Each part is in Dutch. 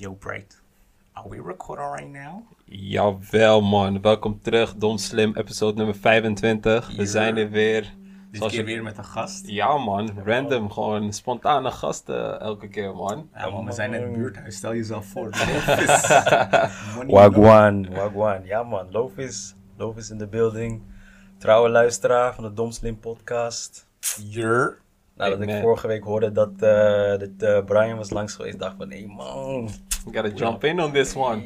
Yo, Bright. Are we recording right now? Jawel man, welkom terug. Dom Slim, episode nummer 25. We Hier. zijn er weer. Dit Zoals keer je- weer met een gast. Ja man, random, gewoon spontane gasten elke keer man. Ja, man, we zijn in het buurthuis. Stel jezelf voor. Wagwan, Wagwan. Ja man, Loof is, Loof is in de building. Trouwe luisteraar van de Dom Slim podcast. Jur. Nadat Hey, ik vorige week hoorde dat, eh, dat eh, Brian was langs geweest, dacht ik van, hé man. We gotta jump in on this one.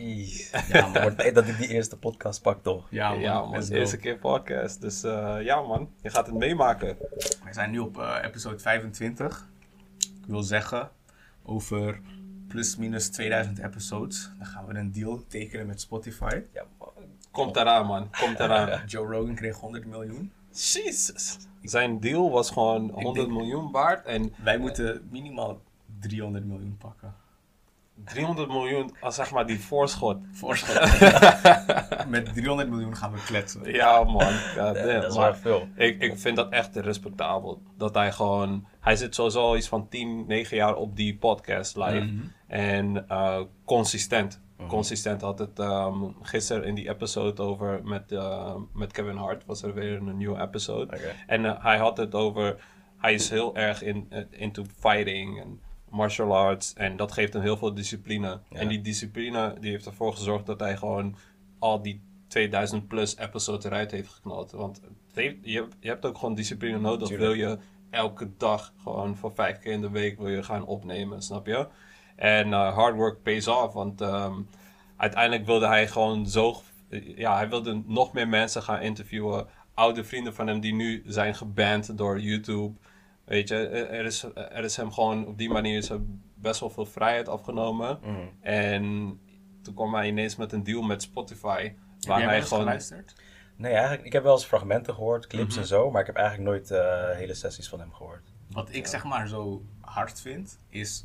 Ja man, wordt tijd dat ik die eerste podcast pak toch. Ja, man. Ja man, eerste keer podcast. Dus eh, ja man, je gaat het meemaken. We zijn nu op eh, episode 25. Ik wil zeggen, over plus minus 2000 episodes, dan gaan we een deal tekenen met Spotify. Ja man. Komt eraan man, komt eraan. Joe Rogan kreeg 100 miljoen. Jesus. Zijn deal was gewoon 100 denk- miljoen waard en Wij moeten minimaal 300 miljoen pakken. 300 miljoen als zeg maar die voorschot. Voorschot. met 300 miljoen gaan we kletsen. Ja man, Ja, dat is maar- veel. Ik, ik vind dat echt respectabel. Dat hij gewoon. Hij zit sowieso al iets van 10, 9 jaar op die podcast live. Mhm. En eh, consistent. Consistent had het ehm, gisteren in die episode over met, eh, met Kevin Hart. Was er weer een nieuwe episode. En eh, hij had het over. Hij is heel erg in, eh, into fighting en martial arts. En dat geeft hem heel veel discipline. En die discipline die heeft ervoor gezorgd dat hij gewoon al die 2000 plus episodes eruit heeft geknald. Want heeft, je, hebt- je hebt ook gewoon discipline nodig. Wil je elke dag gewoon voor vijf keer in de week wil je gaan opnemen, snap je? En eh, hard work pays off. Want ehm, uiteindelijk wilde hij gewoon zo. Ja, hij wilde nog meer mensen gaan interviewen. Oude vrienden van hem die nu zijn geband door YouTube. Weet je, er er is, er is hem gewoon op die manier is best wel veel vrijheid afgenomen. Mhm. En toen kwam hij ineens met een deal met Spotify. Heb Waar hij eens gewoon. geluisterd? Nee, eigenlijk, ik heb wel eens fragmenten gehoord, clips Mhm. en zo, maar ik heb eigenlijk nooit eh, hele sessies van hem gehoord. Wat ik zeg maar zo hard vind, is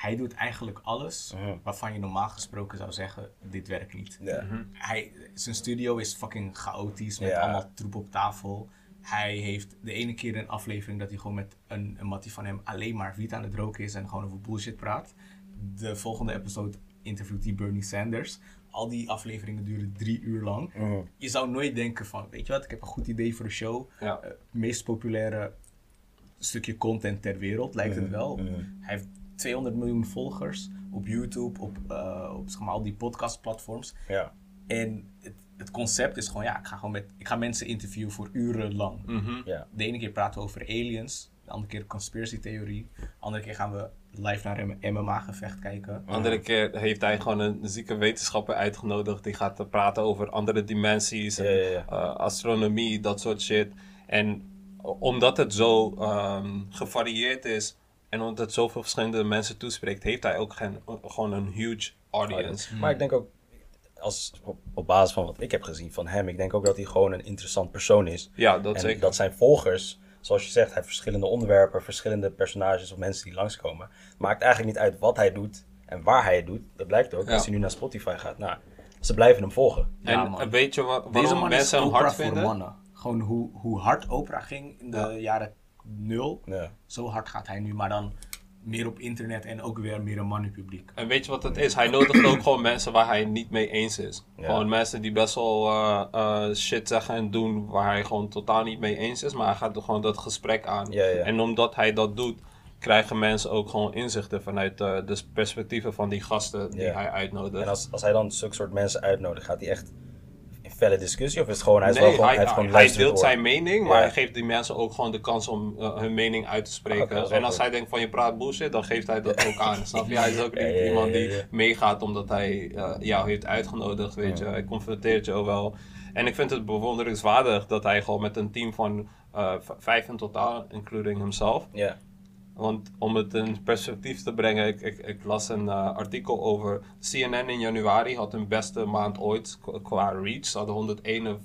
hij doet eigenlijk alles Mhm. waarvan je normaal gesproken zou zeggen, dit werkt niet. Ja. Hij, zijn studio is fucking chaotisch met allemaal troep op tafel. Hij heeft de ene keer een aflevering dat hij gewoon met een, een mattie van hem alleen maar wiet aan het roken is en gewoon over bullshit praat. De volgende episode interviewt hij Bernie Sanders. Al die afleveringen duren drie uur lang. Mhm. Je zou nooit denken van, weet je wat, ik heb een goed idee voor de show. Ja. Eh, meest populaire stukje content ter wereld, lijkt het Mhm, wel. mhm. Hij heeft 200 miljoen volgers op YouTube, op, eh, op zeg maar, al die podcastplatforms. Ja. En het, het concept is gewoon, ja, ik ga, gewoon met, ik ga mensen interviewen voor urenlang. Mhm. Ja. De ene keer praten we over aliens, de andere keer conspiracy theorie. De andere keer gaan we live naar een MMA-gevecht kijken. Andere keer heeft hij gewoon een zieke wetenschapper uitgenodigd. Die gaat praten over andere dimensies, en, Ja, ja, ja. eh, astronomie, dat soort shit. En omdat het zo ehm, gevarieerd is en omdat het zoveel verschillende mensen toespreekt, heeft hij ook geen, gewoon een huge audience. Maar ik denk ook, als, op, op basis van wat ik heb gezien van hem, ik denk ook dat hij gewoon een interessant persoon is. Ja, dat en zeker. dat zijn volgers, zoals je zegt, hij heeft verschillende onderwerpen, verschillende personages of mensen die langskomen. Maakt eigenlijk niet uit wat hij doet en waar hij het doet. Dat blijkt ook Ja. als hij nu naar Spotify gaat. Nou, ze blijven hem volgen. Ja, en man. weet je wa- waarom Deze man is mensen hem hard voor vinden? mannen. Gewoon hoe, hoe hard Oprah ging in de Ja. jaren nul, Ja. zo hard gaat hij nu, maar dan meer op internet en ook weer meer een mannenpubliek. En weet je wat het is? Hij nodigt ook gewoon mensen waar hij niet mee eens is. Ja. Gewoon mensen die best wel eh, eh, shit zeggen en doen waar hij gewoon totaal niet mee eens is. Maar hij gaat er gewoon dat gesprek aan. Ja, ja. En omdat hij dat doet, krijgen mensen ook gewoon inzichten vanuit eh, de perspectieven van die gasten die Ja. hij uitnodigt. En als, als hij dan zulke soort mensen uitnodigt, gaat hij echt felle discussie? Of is het gewoon, hij is nee, wel gewoon, hij, hij heeft gewoon hij luisterend deelt zijn mening, maar Ja. hij geeft die mensen ook gewoon de kans om eh, hun mening uit te spreken. En als goed. hij denkt van je praat bullshit, dan geeft hij dat ook aan. Snap je? Hij is ook niet Ja, iemand die meegaat omdat hij eh, jou heeft uitgenodigd, weet je. Hij confronteert je ook wel. En ik vind het bewonderenswaardig dat hij gewoon met een team van eh, vijf in totaal, including hemzelf. Ja. Want om het in perspectief te brengen, ik, ik, ik las een eh, artikel over CNN in januari had hun beste maand ooit qua- reach. Ze hadden 101,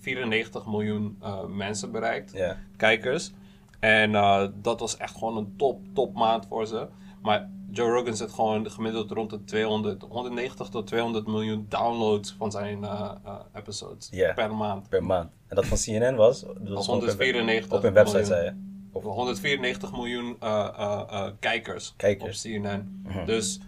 194 miljoen eh, mensen bereikt, kijkers. En eh, dat was echt gewoon een top, top maand voor ze. Maar Joe Rogan zit gewoon gemiddeld rond de 200, 190 tot 200 miljoen downloads van zijn eh, episodes per maand. Per maand. En dat van CNN was? Dat was gewoon op hun web- 194 Op hun website, miljoen. zei je? Of, 194 miljoen eh, eh, eh, kijkers, Kijkers. op CNN. Dus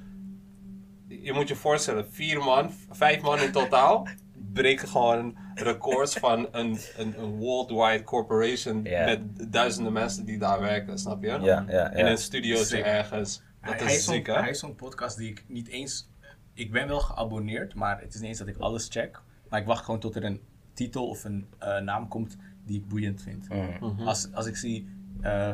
je moet je voorstellen, vier man, vijf man in totaal, breken gewoon records van een, een, een worldwide corporation met duizenden mensen die daar werken, snap je? Ja, ja, ja. In een studiootje Sick. ergens. Dat hij, hij is zo'n- ziek, hè? Hij is zo'n podcast die ik niet eens... Ik ben wel geabonneerd, maar het is niet eens dat ik alles check. Maar ik wacht gewoon tot er een titel of een eh, naam komt die ik boeiend vind. Mhm. Als, als ik zie eh,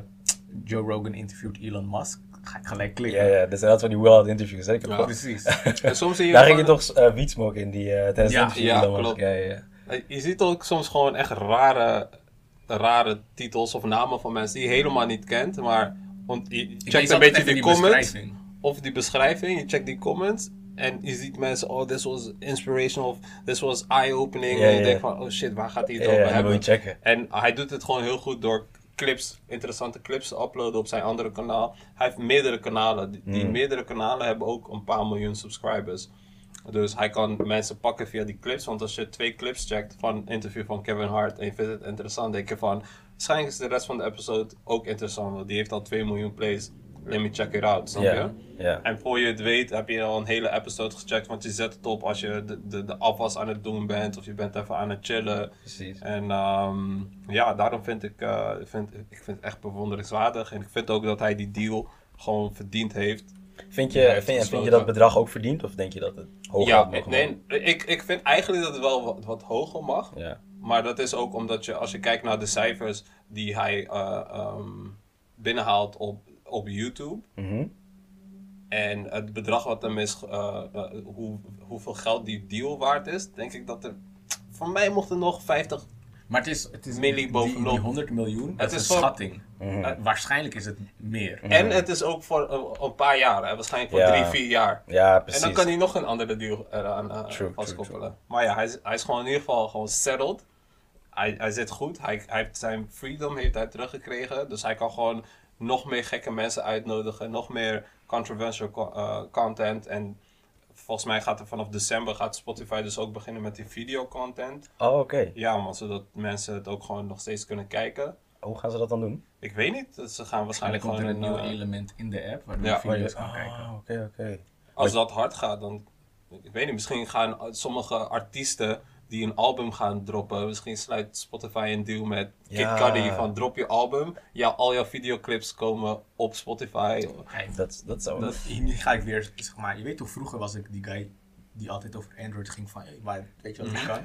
Joe Rogan interviewt Elon Musk, ga ik gelijk klikken. Ja, ja, dat van die wild interviews. Hè? Ik heb Ja. gewoon- Precies. En soms zie je Daar ging je toch eh wiet smoken in die, eh tijdens Ja, interview. ja, Elon Musk. klopt. Ja, Je ziet ook soms gewoon echt rare, rare titels of namen van mensen die je helemaal niet kent. Maar want je checkt een altijd beetje die, die comments. Of die beschrijving, je checkt die comments. En je ziet mensen, oh, this was inspirational. Of this was eye-opening. Ja, en je ja. denkt van, oh shit, waar gaat hij het over hebben? je checken. En hij doet het gewoon heel goed door clips, interessante clips uploaden op zijn andere kanaal. Hij heeft meerdere kanalen. Die, die Mm. meerdere kanalen hebben ook een paar miljoen subscribers. Dus hij kan mensen pakken via die clips. Want als je twee clips checkt van een interview van Kevin Hart en je vindt het interessant, denk je van... Waarschijnlijk is de rest van de episode ook interessant. Want die heeft al 2 miljoen plays. Let me check it out, snap je? En voor je het weet heb je al een hele episode gecheckt. Want je zet het op als je de, de, de afwas aan het doen bent. Of je bent even aan het chillen. Precies. En ehm, ja, daarom vind ik, eh, vind, ik vind het echt bewonderenswaardig. En ik vind ook dat hij die deal gewoon verdiend heeft. Vind je, vind, je, vind je dat bedrag ook verdient? Of denk je dat het hoger ja, mogen nee, ik, ik vind eigenlijk dat het wel wat, wat hoger mag. Ja. Maar dat is ook omdat je, als je kijkt naar de cijfers die hij eh, ehm, binnenhaalt op, op YouTube. Mhm. En het bedrag wat hem is, eh, eh, hoe, hoeveel geld die deal waard is, denk ik dat er. Voor mij mocht er nog 50. Maar het is, het is die, bovenop. die 100 miljoen, dat Het is is een voor- schatting. Mhm. Eh, waarschijnlijk is het meer. En het is ook voor een, een paar jaar, hè, waarschijnlijk voor Ja. drie, vier jaar. Ja, En precies. dan kan hij nog een andere deal eraan eh, True, vastkoppelen. true, Maar ja, hij is, hij is gewoon in ieder geval gewoon settled. Hij, hij zit goed. Hij, hij heeft zijn freedom heeft hij teruggekregen. Dus hij kan gewoon nog meer gekke mensen uitnodigen. Nog meer controversial co- eh, content. En volgens mij gaat er vanaf december gaat Spotify dus ook beginnen met die videocontent. Oh, oké. Ja, man, zodat mensen het ook gewoon nog steeds kunnen kijken. Hoe gaan ze dat dan doen? Ik weet niet. Dus ze gaan Waarschijnlijk er een gewoon nieuw eh, element in de app waardoor ja. je video's kan kijken. Ah, oké, oké. Als dat hard gaat, dan. Ik weet niet, misschien gaan sommige artiesten die een album gaan droppen. Misschien sluit Spotify een deal met Kid Ja. Cudi van drop je album. Ja, al jouw videoclips komen op Spotify. Kijk, Dat, dat zou... dat, hier ga ik weer, zeg maar, je weet toch, vroeger was ik die guy die altijd over Android ging van, maar weet je wat ik kan?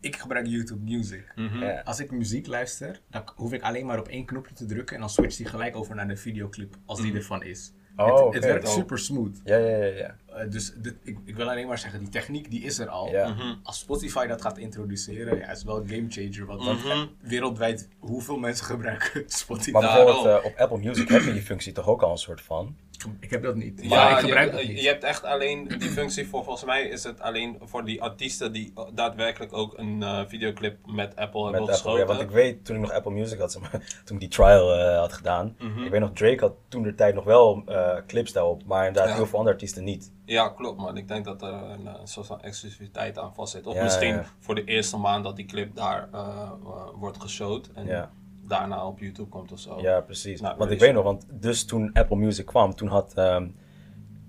Ik gebruik YouTube Music. Mhm. Ja. Als ik muziek luister, dan hoef ik alleen maar op één knopje te drukken en dan switcht die gelijk over naar de videoclip als die ervan is. Oh, het, oké. het werkt super smooth. Ja, ja, ja, ja. Eh, dus dit, ik, ik wil alleen maar zeggen, die techniek die is er al. Ja. Mhm. Als Spotify dat gaat introduceren, ja, is wel een game changer. Want dat- Mhm. wereldwijd, hoeveel mensen gebruiken Spotify? Maar bijvoorbeeld eh, op Apple Music heb je die functie toch ook al een soort van? Ik heb dat niet. Ja, Maar ik je, gebruik hebt- dat niet. je hebt echt alleen die functie voor, volgens mij is het alleen voor die artiesten die daadwerkelijk ook een eh, videoclip met Apple Met hebben geschoten. Ja, want ik weet, toen ik nog Apple Music had, toen ik die trial eh, had gedaan. Mhm. Ik weet nog, Drake had toen de tijd nog wel eh, clips daarop, maar inderdaad Ja. heel veel andere artiesten niet. Ja, klopt man. Ik denk dat er een, eh, soort van exclusiviteit aan vast zit. Of Ja, misschien ja. voor de eerste maand dat die clip daar eh, eh, wordt geshowt. En Ja. daarna op YouTube komt of zo. Ja, precies. Nou, want ik weet weet nog, want dus toen Apple Music kwam, toen had ehm,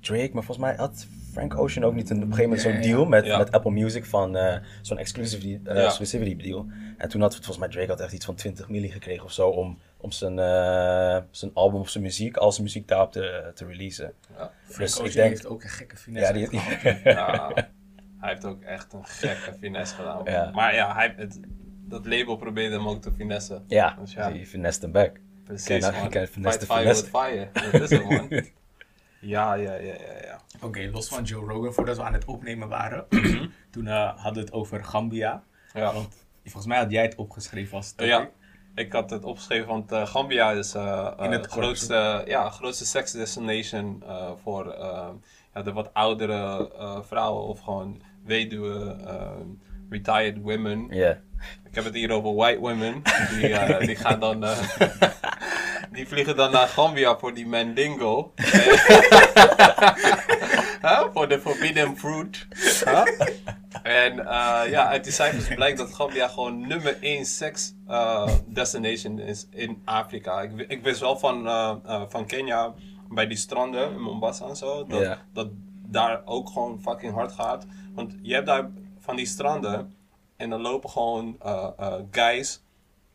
Drake, maar volgens mij had Frank Ocean ook niet een, op een gegeven moment zo'n ja. deal met, Ja. met Apple Music van eh, zo'n exclusivity, eh, Ja. exclusivity deal. En toen had volgens mij Drake had echt iets van 20 milli gekregen of zo om, om zijn, eh, zijn album of zijn muziek, al zijn muziek daarop te, te releasen. Ja. Frank Dus ik denk, heeft ook een gekke finesse. ja, die, Ja, hij heeft ook echt een gekke finesse gedaan. Ja. Maar ja, hij, het, dat label probeerde hem ook te finessen. ja, Dus ja. die finesse hem back. Precies Ken- man. ken finesse Fight fire finesse. with fire. Dat is het man. Ja, ja, ja, ja, ja. Oké, los van Joe Rogan, voordat we aan het opnemen waren, toen eh, hadden we het over Gambia. ja. Want volgens mij had jij het opgeschreven als topic. Ja, ik had het opgeschreven, want eh, Gambia is eh In het grootste, ja, grootste sex destination voor ja, de wat oudere vrouwen of gewoon weduwe, eh, retired women. Ja. Ik heb het hier over white women. Die, die gaan dan. die vliegen dan naar Gambia voor die Mandingo. Huh? Voor de Forbidden Fruit. Huh? En eh, ja, uit die cijfers blijkt dat Gambia gewoon nummer 1 seks eh, destination is in Afrika. Ik, ik wist wel van, eh, van Kenia bij die stranden in Mombasa en zo. Dat, dat daar ook gewoon fucking hard gaat. Want je hebt daar van die stranden en dan lopen gewoon guys,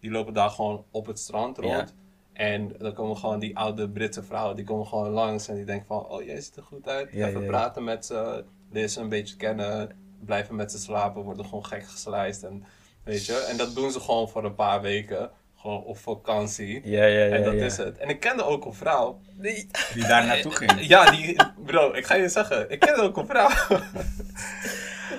die lopen daar gewoon op het strand rond. En dan komen gewoon die oude Britse vrouwen, die komen gewoon langs en die denken van, oh jij ziet er goed uit. Ja, Even ja, ja. praten met ze, leren ze een beetje kennen, blijven met ze slapen, worden gewoon gek geslijst en weet je. En dat doen ze gewoon voor een paar weken, gewoon op vakantie. Ja, ja, ja. en dat ja. is het. En ik kende ook een vrouw. Die, Die daar naartoe ging. ja, die, bro, ik ga je zeggen, ik kende ook een vrouw.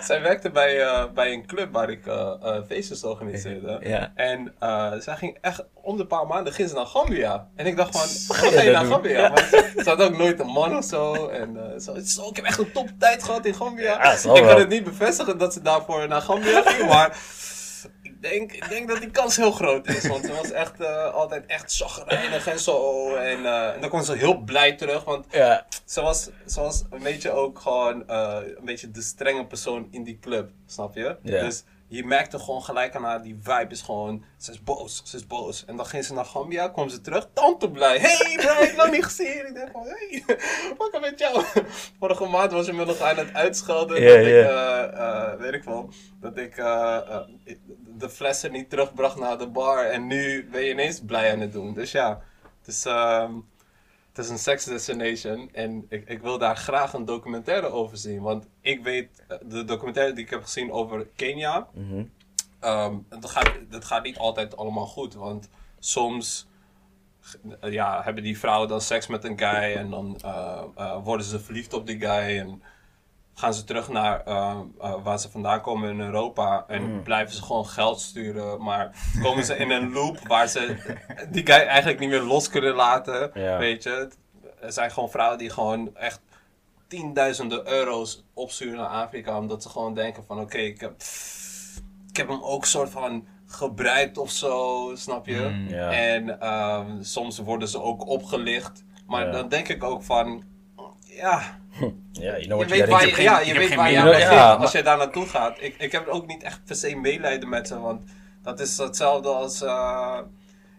Zij werkte bij, eh, bij een club waar ik eh, eh, feestjes organiseerde. Ja. En zij ging echt om de paar maanden ging ze naar Gambia. En ik dacht van, ga je naar? Gambia? Ja. Maar ze, ze had ook nooit een man of zo. En zo, zo, ik heb echt een top tijd gehad in Gambia. Ja, ik kan het niet bevestigen dat ze daarvoor naar Gambia ging, maar... Ik denk, ik denk dat die kans heel groot is, want ze was echt eh, altijd echt chagrijnig en zo. En, eh, en dan kwam ze heel blij terug, want Ja, ze was, ze was een beetje ook gewoon eh, een beetje de strenge persoon in die club, snap je? Ja. Dus je merkte gewoon gelijk aan haar, die vibe is gewoon, ze is boos, ze is boos. En dan ging ze naar Gambia, kwam ze terug, tante blij. Hey Brian, lang niet gezien. Ik denk van, hey, wat is met jou? Vorige maand was je me nog aan het uitschelden. Dat ik, eh, eh, weet ik wel, dat ik eh, de flessen niet terugbracht naar de bar. En nu ben je ineens blij aan het doen. Dus ja, het is... het is een sex destination en ik, ik wil daar graag een documentaire over zien. Want ik weet, eh, de documentaire die ik heb gezien over Kenia, mhm. ehm, dat, gaat, dat gaat niet altijd allemaal goed. Want soms eh, ja, hebben die vrouwen dan seks met een guy en dan eh, worden ze verliefd op die guy. En gaan ze terug naar eh, eh, waar ze vandaan komen in Europa en blijven ze gewoon geld sturen. Maar komen ze in een loop waar ze die guy eigenlijk niet meer los kunnen laten. Ja. Weet je, er zijn gewoon vrouwen die gewoon echt tienduizenden euro's opsturen naar Afrika. Omdat ze gewoon denken van oké, ik, heb, ik heb hem ook soort van gebruikt of zo, snap je? Mm. En ehm, soms worden ze ook opgelicht. Maar dan denk ik ook van, ja, Ja, je weet waar je, geen- ja, je weet waar je aan begint Ja, als maar- je daar naartoe gaat. Ik, ik heb ook niet echt per se medelijden met ze, want dat is hetzelfde als, eh,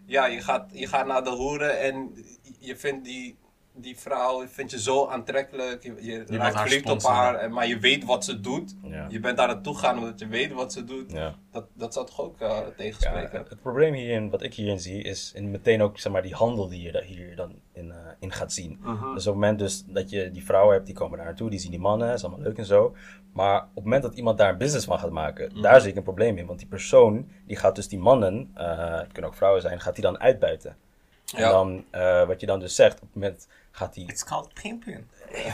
ja, je gaat, je gaat naar de hoeren en je vindt die, die vrouw vind je zo aantrekkelijk, je, je raakt verliefd op haar, en, maar je weet wat ze doet. Ja. Je bent daar naartoe gaan omdat je weet wat ze doet. Ja. Dat, dat zou toch ook eh, Ja, tegenspreken? het probleem hierin, wat ik hierin zie, is in meteen ook zeg maar, die handel die je hier dan in, eh, in gaat zien. Mhm. Dus op het moment dus dat je die vrouwen hebt, die komen daar naartoe, die zien die mannen, is allemaal leuk en zo. Maar op het moment dat iemand daar een business van gaat maken, Mhm. daar zie ik een probleem in. Want die persoon, die gaat dus die mannen, eh het kunnen ook vrouwen zijn, gaat die dan uitbuiten. En dan, eh, wat je dan dus zegt, op het moment gaat die, It's called pimping.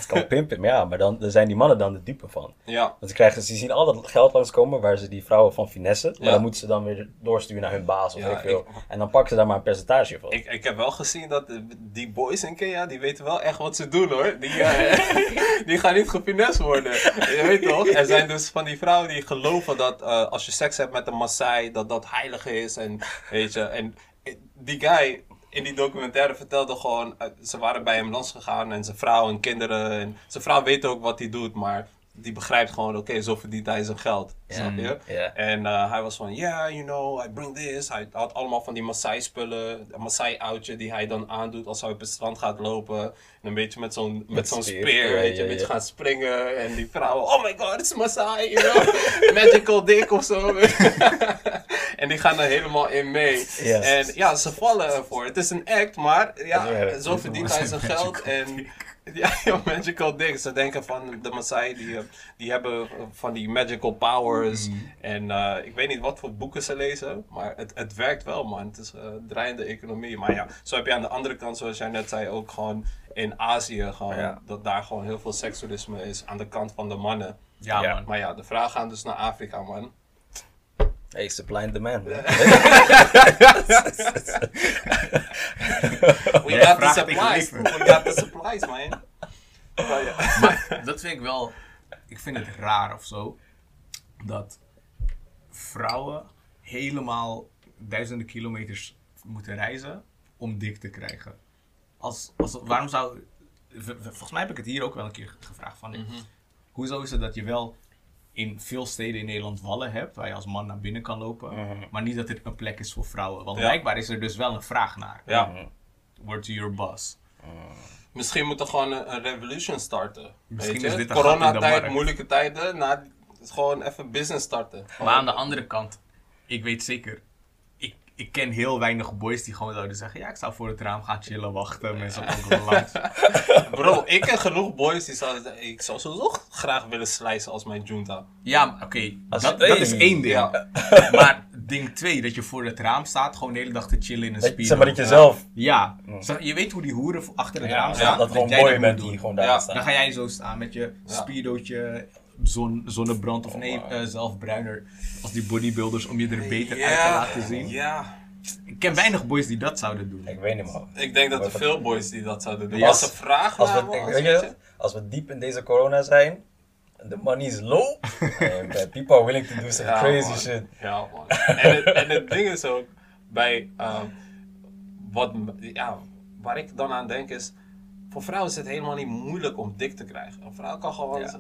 kan pimpen, maar ja, maar dan, dan zijn die mannen dan de dupe van. Ja, Want ze, krijgen, ze zien al dat geld langskomen waar ze die vrouwen van finessen. Maar Ja. dan moeten ze dan weer doorsturen naar hun baas of Ja, weet ik veel. En dan pakken ze daar maar een percentage van. Ik, ik heb wel gezien dat die boys in Kenia, die weten wel echt wat ze doen hoor. Die, eh, die gaan niet gefinest worden. Je weet toch? Er zijn dus van die vrouwen die geloven dat eh, als je seks hebt met een Maasai, dat dat heilig is. En weet je, en die guy in die documentaire vertelde gewoon, ze waren bij hem gegaan en zijn vrouw en kinderen. En zijn vrouw weet ook wat hij doet, maar die begrijpt gewoon, oké, zo verdient hij zijn geld. Snap je? Ja. En eh, hij was van, yeah, you know, I bring this. Hij had allemaal van die Maasai-spullen, een Maasai-oudje die hij dan aandoet als hij op het strand gaat lopen. En een beetje met zo'n met zo'n speer. weet je, een beetje gaan springen. En die vrouwen, oh my god, it's Maasai, you know, magical dick of zo. en die gaan er helemaal in mee. Yes. En ja, ze vallen ervoor. Het is een act, maar ja, zo verdient hij zijn geld. En ja, magical dick. Ze denken van de Maasai, die, eh, die hebben eh, van die magical powers. En eh, ik weet niet wat voor boeken ze lezen, maar het, het werkt wel, man. Het is een draaiende economie. Maar ja, zo heb je aan de andere kant, zoals jij net zei, ook gewoon in Azië, gewoon, Ja. dat daar gewoon heel veel seksualisme is aan de kant van de mannen. Ja, Ja. man. Maar ja, de vraag gaan dus naar Afrika, man. Hey, supply and demand. man. We got the supplies. We got the supplies, man. Maar ja. Maar dat vind ik wel. Ik vind het raar of zo. Dat vrouwen helemaal duizenden kilometers moeten reizen om dik te krijgen. Als, als, waarom zou. Volgens mij heb ik het hier ook wel een keer gevraagd. Van, Hoezo is het dat je wel in veel steden in Nederland wallen hebt waar je als man naar binnen kan lopen, maar niet dat er een plek is voor vrouwen? Want Ja. blijkbaar is er dus wel een vraag naar. Ja. Word to your boss. Misschien moet er gewoon een, een revolution starten. Misschien weet je? dit Coronatijd, markt. moeilijke tijden. Is gewoon even business starten. Maar aan de andere kant, ik weet zeker, ik, ken heel weinig boys die gewoon zouden zeggen, ja, ik zou voor het raam gaan chillen, wachten, mensen komen langs. Bro, ik ken genoeg boys die zouden zeggen, ik zou sowieso graag willen slijzen als mijn junta. Ja, maar oké, dat, dat is één ding. Ja. Maar ding twee, dat je voor het raam staat, gewoon de hele dag te chillen in een Dat- speedo. Zeg maar dat je zelf, Ja, je weet hoe die hoeren achter het ja, raam ja, staan. dat gewoon jij mooi bent die gewoon daar Ja. staan. Dan ga jij zo staan met je speedootje, zon, zonnebrand of nee, wow. eh, zelf bruiner als die bodybuilders om je er beter uit te laten zien. Ja, Ik ken weinig boys die dat zouden doen. Ik weet niet man. ik denk dat er veel boys die dat zouden doen. Als als- ze vragen Als we, weet je, als we diep in deze corona zijn, de money is low, and people are willing to do some Ja, crazy man. shit. Ja, man. En het, en het ding is ook, bij, ehm, wat, ja, waar ik dan aan denk is, voor vrouwen is het helemaal niet moeilijk om dik te krijgen. Een vrouw kan gewoon, Ja.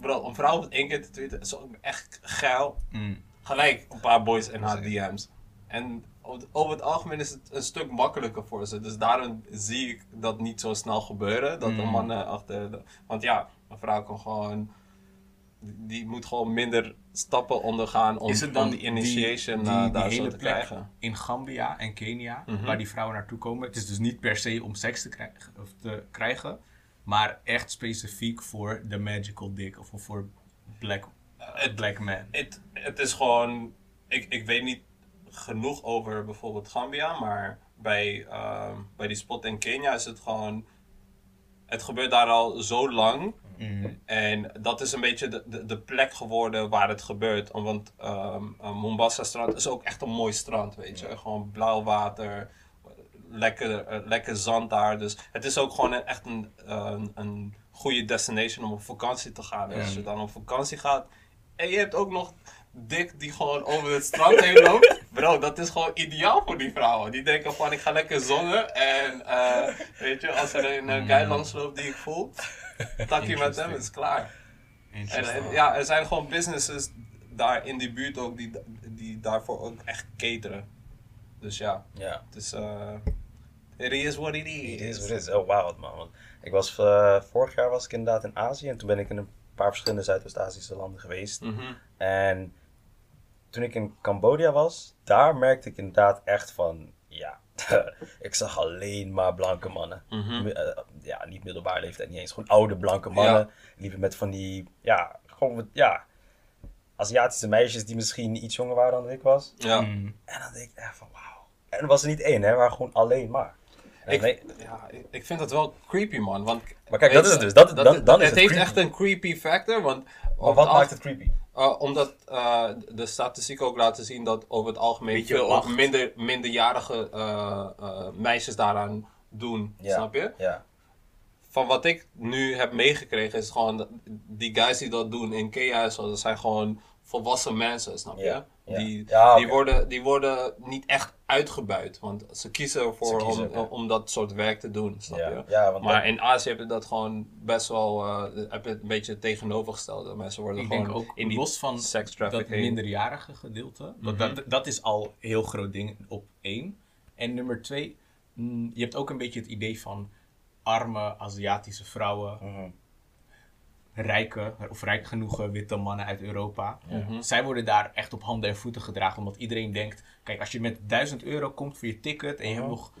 Bro, een vrouw hoeft één keer te tweeten, is ook echt geil. Mm. Gelijk een paar boys in haar DM's. En over het- algemeen is het een stuk makkelijker voor ze. Dus daarom zie ik dat niet zo snel gebeuren. Dat een Mm. man achter. De, want ja, een vrouw kan gewoon. Die moet gewoon minder stappen ondergaan om, Is het dan om die initiation die, eh, die, daar die zo hele te plek krijgen? in Gambia en Kenia, Mhm. waar die vrouwen naartoe komen? Het is dus niet per se om seks te krijgen, of te krijgen maar echt specifiek voor de magical dick of voor black, het- black man. Het, het is gewoon. Ik, ik weet niet genoeg over bijvoorbeeld Gambia, maar bij, ehm, bij die spot in Kenia is het gewoon. Het gebeurt daar al zo lang. Mm. En dat is een beetje de, de, de plek geworden waar het gebeurt. Want eh, Mombasa strand is ook echt een mooi strand, weet je. Gewoon blauw water, lekker, eh, lekker zand daar. Dus het is ook gewoon een, echt een, een, een goede destination om op vakantie te gaan. En als je dan op vakantie gaat en je hebt ook nog dik die gewoon over het strand heen loopt. Bro, dat is gewoon ideaal voor die vrouwen. Die denken van ik ga lekker zonnen. En eh, weet je, als er een eh, guy langs loopt die ik voel, takkie met hem, is klaar. En, ja, er zijn gewoon businesses daar in die buurt ook die, die daarvoor ook echt cateren. Dus ja, Ja. het is. eh it is what it is. Het is wat het is. Oh, wauw, man. Want ik was, eh, vorig jaar was ik inderdaad in Azië en toen ben ik in een paar verschillende Zuidoost-Aziëse landen geweest. Mhm. En toen ik in Cambodja was, daar merkte ik inderdaad echt van, ja, ik zag alleen maar blanke mannen. Mhm. Eh, ja, niet middelbare leeftijd, niet eens. Gewoon oude blanke mannen. Ja. Liepen met van die, ja, gewoon ja, Aziatische meisjes die misschien iets jonger waren dan ik was. Ja. Mm. En dan denk ik echt van, wauw. En er was er niet één, hè, maar gewoon alleen maar. Ik, nee- ja, ik- vind dat wel creepy, man. Want, Maar kijk, dat is het dus. Dat- dan- dan is het heeft creepy. echt een creepy factor. Want maar wat maakt het creepy? Uh, omdat uh, de statistieken ook laten zien dat over het algemeen Beetje veel minder, minderjarige uh, uh, meisjes daaraan doen. Ja. Snap je? Ja. Van wat ik nu heb meegekregen is gewoon die guys die dat doen in zo, dat zijn gewoon volwassen mensen, snap je? Ja, ja. Die, Ja, die, worden, die worden niet echt uitgebuit, want ze kiezen ervoor Ze kiezen, om, ja. om dat soort werk te doen, snap Ja, je? ja, want maar dat- in Azië heb je dat gewoon best wel, uh, heb je het een beetje het tegenovergestelde. Mensen worden Ik gewoon denk ook, in die los van sex dat minderjarige gedeelte, dat, Mhm. dat, dat is al een heel groot ding op één. En nummer twee, mm, je hebt ook een beetje het idee van arme Aziatische vrouwen, Mhm. Rijke of rijk genoeg witte mannen uit Europa. Mhm. Zij worden daar echt op handen en voeten gedragen, omdat iedereen denkt, kijk, als je met 1000 euro komt voor je ticket en je Mhm. hebt nog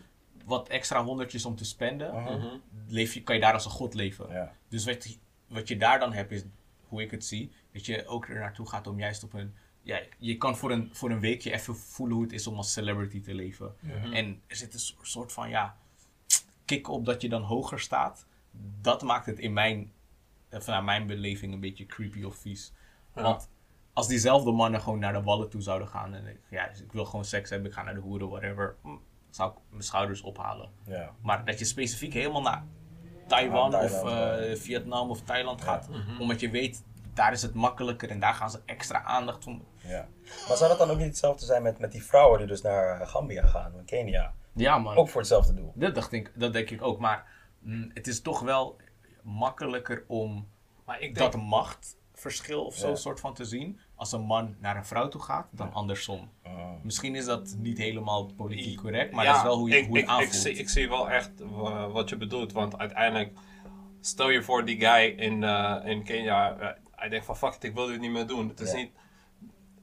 wat extra honderdjes om te spenden, Mhm. leef je, kan je daar als een god leven. Ja. Dus wat, wat je daar dan hebt, is hoe ik het zie, dat je ook er naartoe gaat om juist op een. Ja, je kan voor een, voor een weekje even voelen hoe het is om als celebrity te leven. En er zit een soort- van ja, kick op dat je dan hoger staat. Dat maakt het in mijn, vanuit mijn beleving een beetje creepy of vies. Ja. Want als diezelfde mannen gewoon naar de wallen toe zouden gaan en ik, ja, dus ik wil gewoon seks hebben, ik ga naar de hoeren, whatever, zou ik mijn schouders ophalen. Ja. Maar dat je specifiek helemaal naar Taiwan, Ja, of eh, Vietnam of Thailand gaat. Mhm. Omdat je weet, daar is het makkelijker en daar gaan ze extra aandacht om. ja. Maar zou dat dan ook niet hetzelfde zijn met, met die vrouwen die dus naar Gambia gaan, of Kenia? Ja man, Ook voor hetzelfde doel. dat, dacht ik, dat denk ik ook. Maar mm, het is toch wel makkelijker om Maar ik denk, dat macht verschil of zo Ja. soort van te zien. Als een man naar een vrouw toe gaat, dan andersom. Mm. Misschien is dat niet helemaal politiek correct, maar Ja, dat is wel hoe, je, ik, hoe het ik, ik, aanvoelt. zie, ik zie wel echt wa- wat je bedoelt. Want uiteindelijk, stel je voor die guy in, eh, in Kenia. eh, hij denkt van fuck it, ik wil dit niet meer doen. Het, is Ja. niet,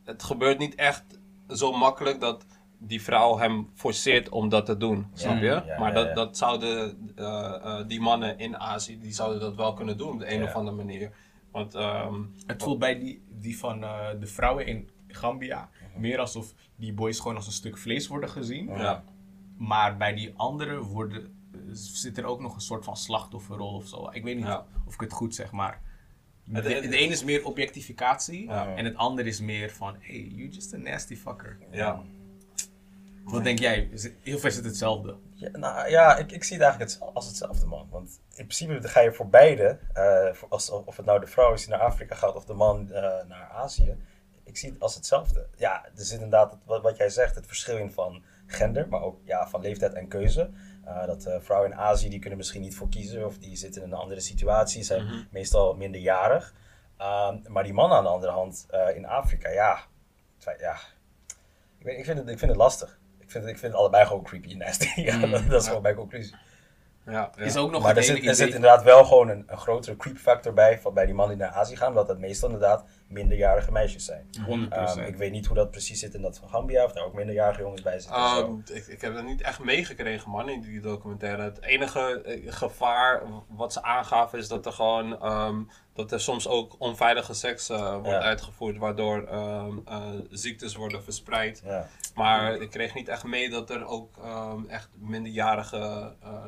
het gebeurt niet echt zo makkelijk dat die vrouw hem forceert om dat te doen. Snap je? ja, maar ja, dat, ja. dat zouden eh, eh, die mannen in Azië, die zouden dat wel kunnen doen op de een Ja. of andere manier. Want ehm, Het voelt bij die, die van eh, de vrouwen in Gambia meer alsof die boys gewoon als een stuk vlees worden gezien. ja. Maar bij die anderen worden, zit er ook nog een soort van slachtofferrol of zo. Ik weet niet Ja. of ik het goed zeg, maar... De, Het- het- de ene is meer objectificatie Ja. en het andere is meer van... Hey, you just a nasty fucker. ja. Wat denk jij? Heel veel is het hetzelfde. Ja, nou, ja, ik, ik zie het eigenlijk het, als hetzelfde, man. Want in principe ga je voor beide, eh, voor als, of het nou de vrouw is die naar Afrika gaat of de man eh, naar Azië, ik zie het als hetzelfde. Ja, er zit inderdaad, het- wat, wat jij zegt, het verschil in van gender, maar ook ja, van leeftijd en keuze. Eh, dat vrouwen in Azië, die kunnen misschien niet voor kiezen of die zitten in een andere situatie, zijn Mhm. meestal minderjarig. Ehm, maar die mannen aan de andere hand in Afrika, ja, ja. Ik, weet, ik, vind het, ik vind het lastig. Ik vind, ik allebei gewoon creepy en nasty. Ja, Mm. dat, dat is gewoon mijn conclusie. Ja, ja. Is ook nog Maar er zit, er inderdaad wel gewoon een, een grotere creep factor bij van, bij die mannen die naar Azië gaan, omdat het meestal inderdaad minderjarige meisjes zijn. 100%. Ehm, ik weet niet hoe dat precies zit in dat van Gambia, of daar ook minderjarige jongens bij zitten. Ehm, ik, ik heb dat niet echt meegekregen, man, in die documentaire. Het enige eh, gevaar wat ze aangaven is dat er gewoon ehm, dat er soms ook onveilige seks eh, wordt Ja. uitgevoerd, waardoor ehm, eh, ziektes worden verspreid. Ja. Maar ik kreeg niet echt mee dat er ook ehm, echt minderjarigen eh,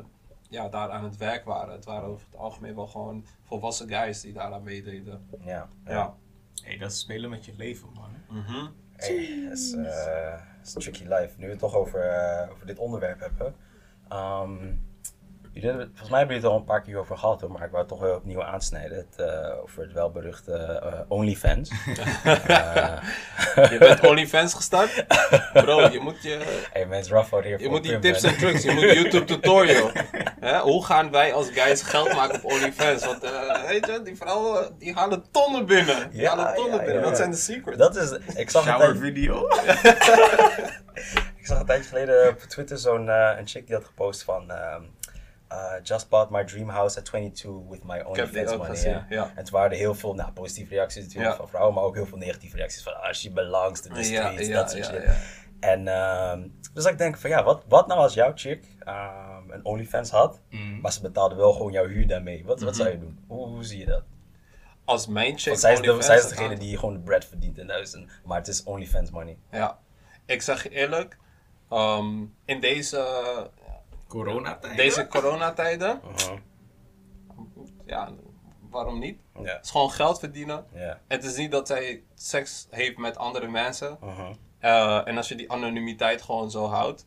ja, daar aan het werk waren. Het waren over het algemeen wel gewoon volwassen guys die daaraan meededen. Ja. Ja. hey, dat is spelen met je leven, man. Mhm. Hey, dat is, dat is een tricky life. Nu we het toch over, over dit onderwerp hebben. Ehm, jullie hebben- volgens mij hebben jullie het al een paar keer over gehad, hoor, maar ik wou het toch weer opnieuw aansnijden. Het, eh, over het welberuchte eh, OnlyFans. Eh, Je bent OnlyFans gestart? Bro, je moet je... hey, mensen, Rafa hier Je moet die tips en tricks, je moet YouTube tutorial. Hè, hoe gaan wij als guys geld maken op OnlyFans? Want eh, weet je, die vrouwen die halen tonnen binnen. Die Ja, halen tonnen ja, binnen. ja. Dat zijn de secrets. Dat is, ik zag een Shower video. ik zag een tijdje geleden op Twitter zo'n eh, een chick die had gepost van... ehm, uh, just bought my dream house at 22 with my die ook money. gezien, ja. ja. En toen waren er heel veel nou, positieve reacties natuurlijk Ja. van vrouwen, maar ook heel veel negatieve reacties van ah, she belongs to the streets, dat soort shit. En ehm, dus ik denk van ja, wat, wat nou als jouw chick ehm, een OnlyFans had, Mm. maar ze betaalde wel gewoon jouw huur daarmee. Wat, wat Mhm. zou je doen? Hoe, hoe zie je dat? Als mijn chick Want zij is, de, zij is degene die gewoon de bread verdient in huis, en- maar het is OnlyFans money. Ja. Ik zeg je eerlijk, ehm, in deze, Coronatijd. deze coronatijden, Mhm. ja, waarom niet? Ja, Het is gewoon geld verdienen. ja. Het is niet dat zij seks heeft met andere mensen. Eh, en als je die anonimiteit gewoon zo houdt.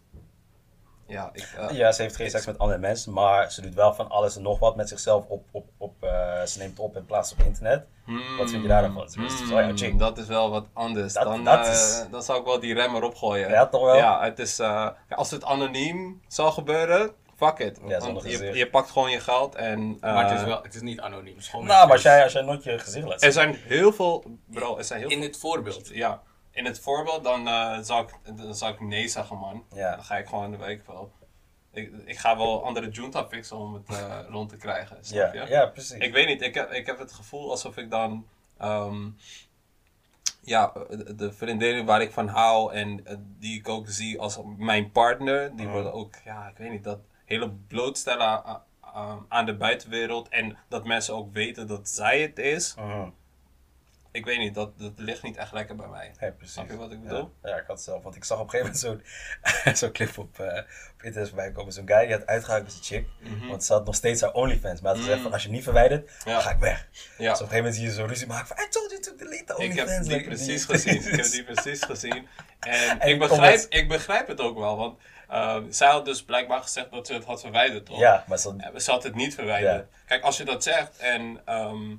Ja, ik, eh, Ja, ze heeft geen seks met andere mensen, maar ze doet wel van alles en nog wat met zichzelf op, op, op eh, ze neemt op en plaatst op internet. hmm, Wat vind je daar dan is wel jouw chick. dat is wel wat anders. Dat- dan, dat eh, is- dan zou ik wel die rem erop gooien. Ja, toch wel? Ja, het is, eh, ja, als het anoniem zou gebeuren, fuck it. Ja, Want je, je pakt gewoon je geld en... eh, Maar het is, wel, het is niet anoniem. Het is gewoon Nou, maar als jij, als jij nooit je gezicht laat Er zien. zijn heel veel... Bro, er zijn heel In veel... het voorbeeld. Ja, in het voorbeeld dan, eh, zou ik, dan zou ik nee zeggen, man. Ja. Dan ga ik gewoon de week wel... Ik, ik ga wel andere junta fixen om het eh, rond te krijgen, snap Ja, je? ja, precies. Ik weet niet, ik heb, ik heb het gevoel alsof ik dan... ehm, ja, de, de vriendinnen waar ik van hou en eh, die ik ook zie als mijn partner, die Mhm. worden ook, ja, ik weet niet, dat hele blootstellen a- a- aan de buitenwereld en dat mensen ook weten dat zij het is. Mhm. Ik weet niet, dat, dat ligt niet echt lekker bij mij. Ja, precies. Snap je wat ik bedoel? Ja, ik had het zelf. Want ik zag op een gegeven moment zo'n zo'n clip op, eh op internet voorbij komen. Zo'n guy die had uitgehaald met zijn chick. Mhm. Want ze had nog steeds haar OnlyFans. Maar had gezegd Mm. van als je hem niet verwijdert, Ja. dan ga ik weg. Ja. Dus op een gegeven moment zie je zo'n ruzie maken van I told you to delete the Ik OnlyFans. heb die like, precies die- gezien. Ik heb die precies gezien. En, En ik, begrijp, ik begrijp het ook wel, want ehm, zij had dus blijkbaar gezegd dat ze het had verwijderd, toch? Ja, maar Ze had het niet verwijderd. Kijk, als je dat zegt en ehm,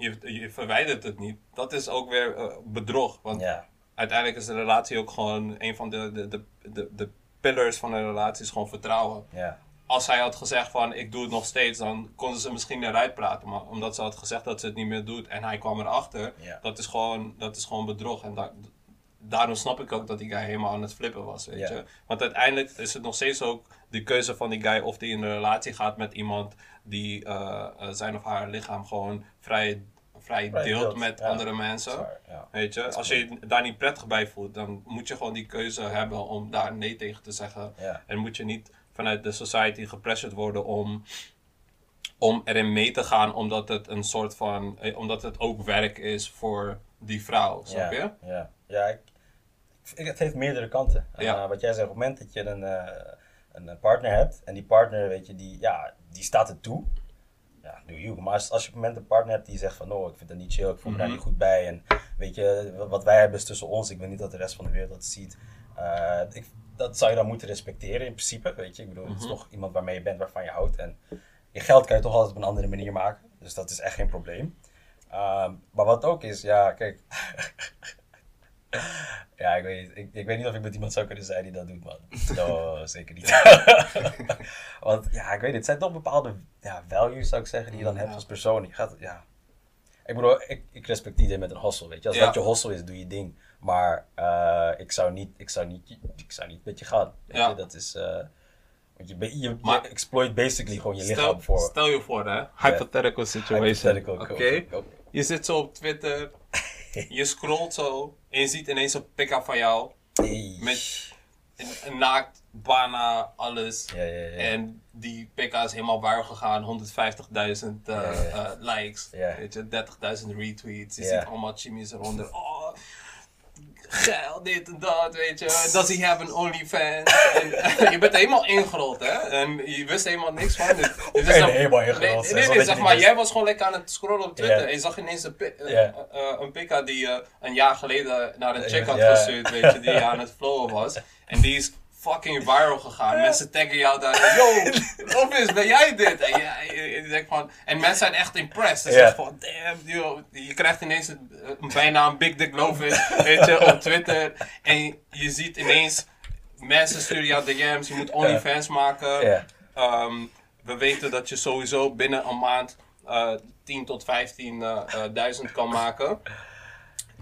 je, je verwijdert het niet, dat is ook weer eh, bedrog. Want ja. uiteindelijk is de relatie ook gewoon een van de, de, de, de, de pillars van een relatie is gewoon vertrouwen. Ja. als hij had gezegd van ik doe het nog steeds, dan konden ze misschien eruit praten. Maar omdat ze had gezegd dat ze het niet meer doet en hij kwam erachter, Ja. dat, is gewoon, dat is gewoon bedrog. En da- daarom snap ik ook dat die guy helemaal aan het flippen was, weet je. Want uiteindelijk is het nog steeds ook de keuze van die guy of die in een relatie gaat met iemand die eh, eh, zijn of haar lichaam gewoon vrij, vrij Vrij deelt deelt, met ja. andere mensen. Ja. Weet je, als je je daar niet prettig bij voelt, dan moet je gewoon die keuze hebben om daar nee tegen te zeggen. Ja. En moet je niet vanuit de society gepressured worden om, om erin mee te gaan, omdat het een soort van, eh, omdat het ook werk is voor die vrouw, snap je? Ja, ja. ja ik, ik- het heeft meerdere kanten. Ja. Wat jij zegt, op het moment dat je een, een eh, partner hebt en die partner, weet je, die, ja, die staat het toe. Ja, doe you. Maar als, als je op het moment een partner hebt die zegt van, oh, ik vind het niet chill, ik voel me daar Mhm. niet goed bij. En weet je, wat- wij hebben is tussen ons. Ik wil niet dat de rest van de wereld dat ziet. Eh, ik, dat zou je dan moeten respecteren in principe, weet je. Ik bedoel, het is Mhm. toch iemand waarmee je bent, waarvan je houdt. En je geld kan je toch altijd op een andere manier maken. Dus dat is echt geen probleem. Ehm, maar wat ook is, ja, kijk. ja, ik weet, niet, ik, ik weet niet of ik met iemand zou kunnen zijn die dat doet, man. No, zeker niet. Want ja, ik weet het zijn toch bepaalde ja, values, zou ik zeggen, die je dan hebt als persoon. Je gaat, ja. Ik bedoel, ik, ik respecteer iedereen met een hustle, weet je. Als Ja. dat je hustle is, doe je ding. Maar eh, ik, zou niet, ik, zou niet, ik zou niet met je gaan. Weet Ja. je, dat is... want je, je, Maar- je exploit basically gewoon je Stel, lichaam voor... stel je voor, hè, hypothetical situation. hypothetical Oké, je zit zo op Twitter, je scrolt zo en je ziet ineens een pick-up van jou met een, naakt, bana, alles. Ja, ja, ja. En die PK is helemaal waar gegaan, 150.000 eh, Ja, ja. eh, likes, Ja. weet je, 30.000 retweets. Je ziet allemaal chimmies eronder. Oh, geil, dit en dat, weet je. Does he have an OnlyFans? en, je bent helemaal ingerold, hè? En je wist helemaal niks van. Dus, dus ben helemaal ingerold? Nee, nee, zeg maar, jij was gewoon lekker aan het scrollen op Twitter. En je zag ineens een, pi- eh, Ja. eh, een pika die je een jaar geleden naar een chick had Ja. gestuurd, weet je, die aan het flowen was. En die is fucking viral gegaan. Mensen taggen jou daar. Yo, Lopez, ben jij dit? En, je, denkt van, en mensen zijn echt impressed. Ze van, damn, yo, je krijgt ineens een, een bijnaam Big Dick Lopez, weet je, op Twitter. En je ziet ineens, mensen sturen jou DM's, je moet OnlyFans maken. Ehm, we weten dat je sowieso binnen een maand eh 10 tot 15.000 kan maken.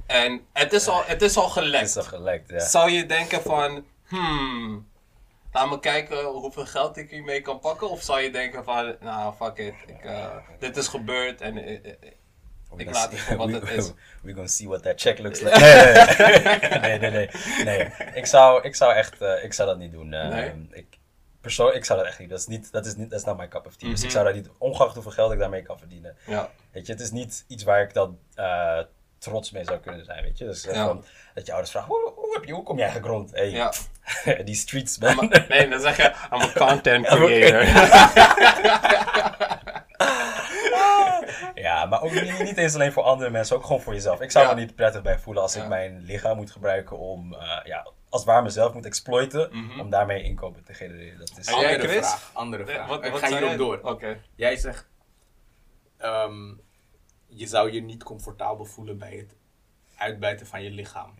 En het is al, het is al Het gelekt. is toch gelekt, ja. Zou je denken van, hmm, laat me kijken hoeveel geld ik hiermee kan pakken? Of zou je denken van, nou fuck it, ik, eh, dit is gebeurd en eh, eh, ik laat het voor wat het is. we- We're gonna see what that check looks like. Nee, nee, nee. nee, nee, nee. Ik, zou, ik zou echt, ik zou dat niet doen. Ik, persoon, ik zou dat echt niet. Dat is niet, dat is niet, dat is not my cup of tea. Dus ik Mhm. zou dat niet, ongeacht hoeveel geld ik daarmee kan verdienen. ja, Weet je, het is niet iets waar ik dan trots mee zou kunnen zijn, weet je. Dus eh, Ja. van, dat je ouders vragen, hoe, hoe, heb je, hoe kom jij gegrond? Hey, ja. die streets, man. Maar- nee, dan zeg je, I'm a content creator. Ja, maar ook niet, niet eens alleen voor andere mensen, ook gewoon voor jezelf. Ik zou Ja. me niet prettig bij voelen als Ja. ik mijn lichaam moet gebruiken om, eh, ja, als waar mezelf moet exploiten, Mhm. om daarmee inkomen te genereren. Dat is, Andere Chris? vraag. Andere vraag. wat- ik wat ga zei hierop door. Oké. Jij zegt, ehm, je zou je niet comfortabel voelen bij het uitbuiten van je lichaam.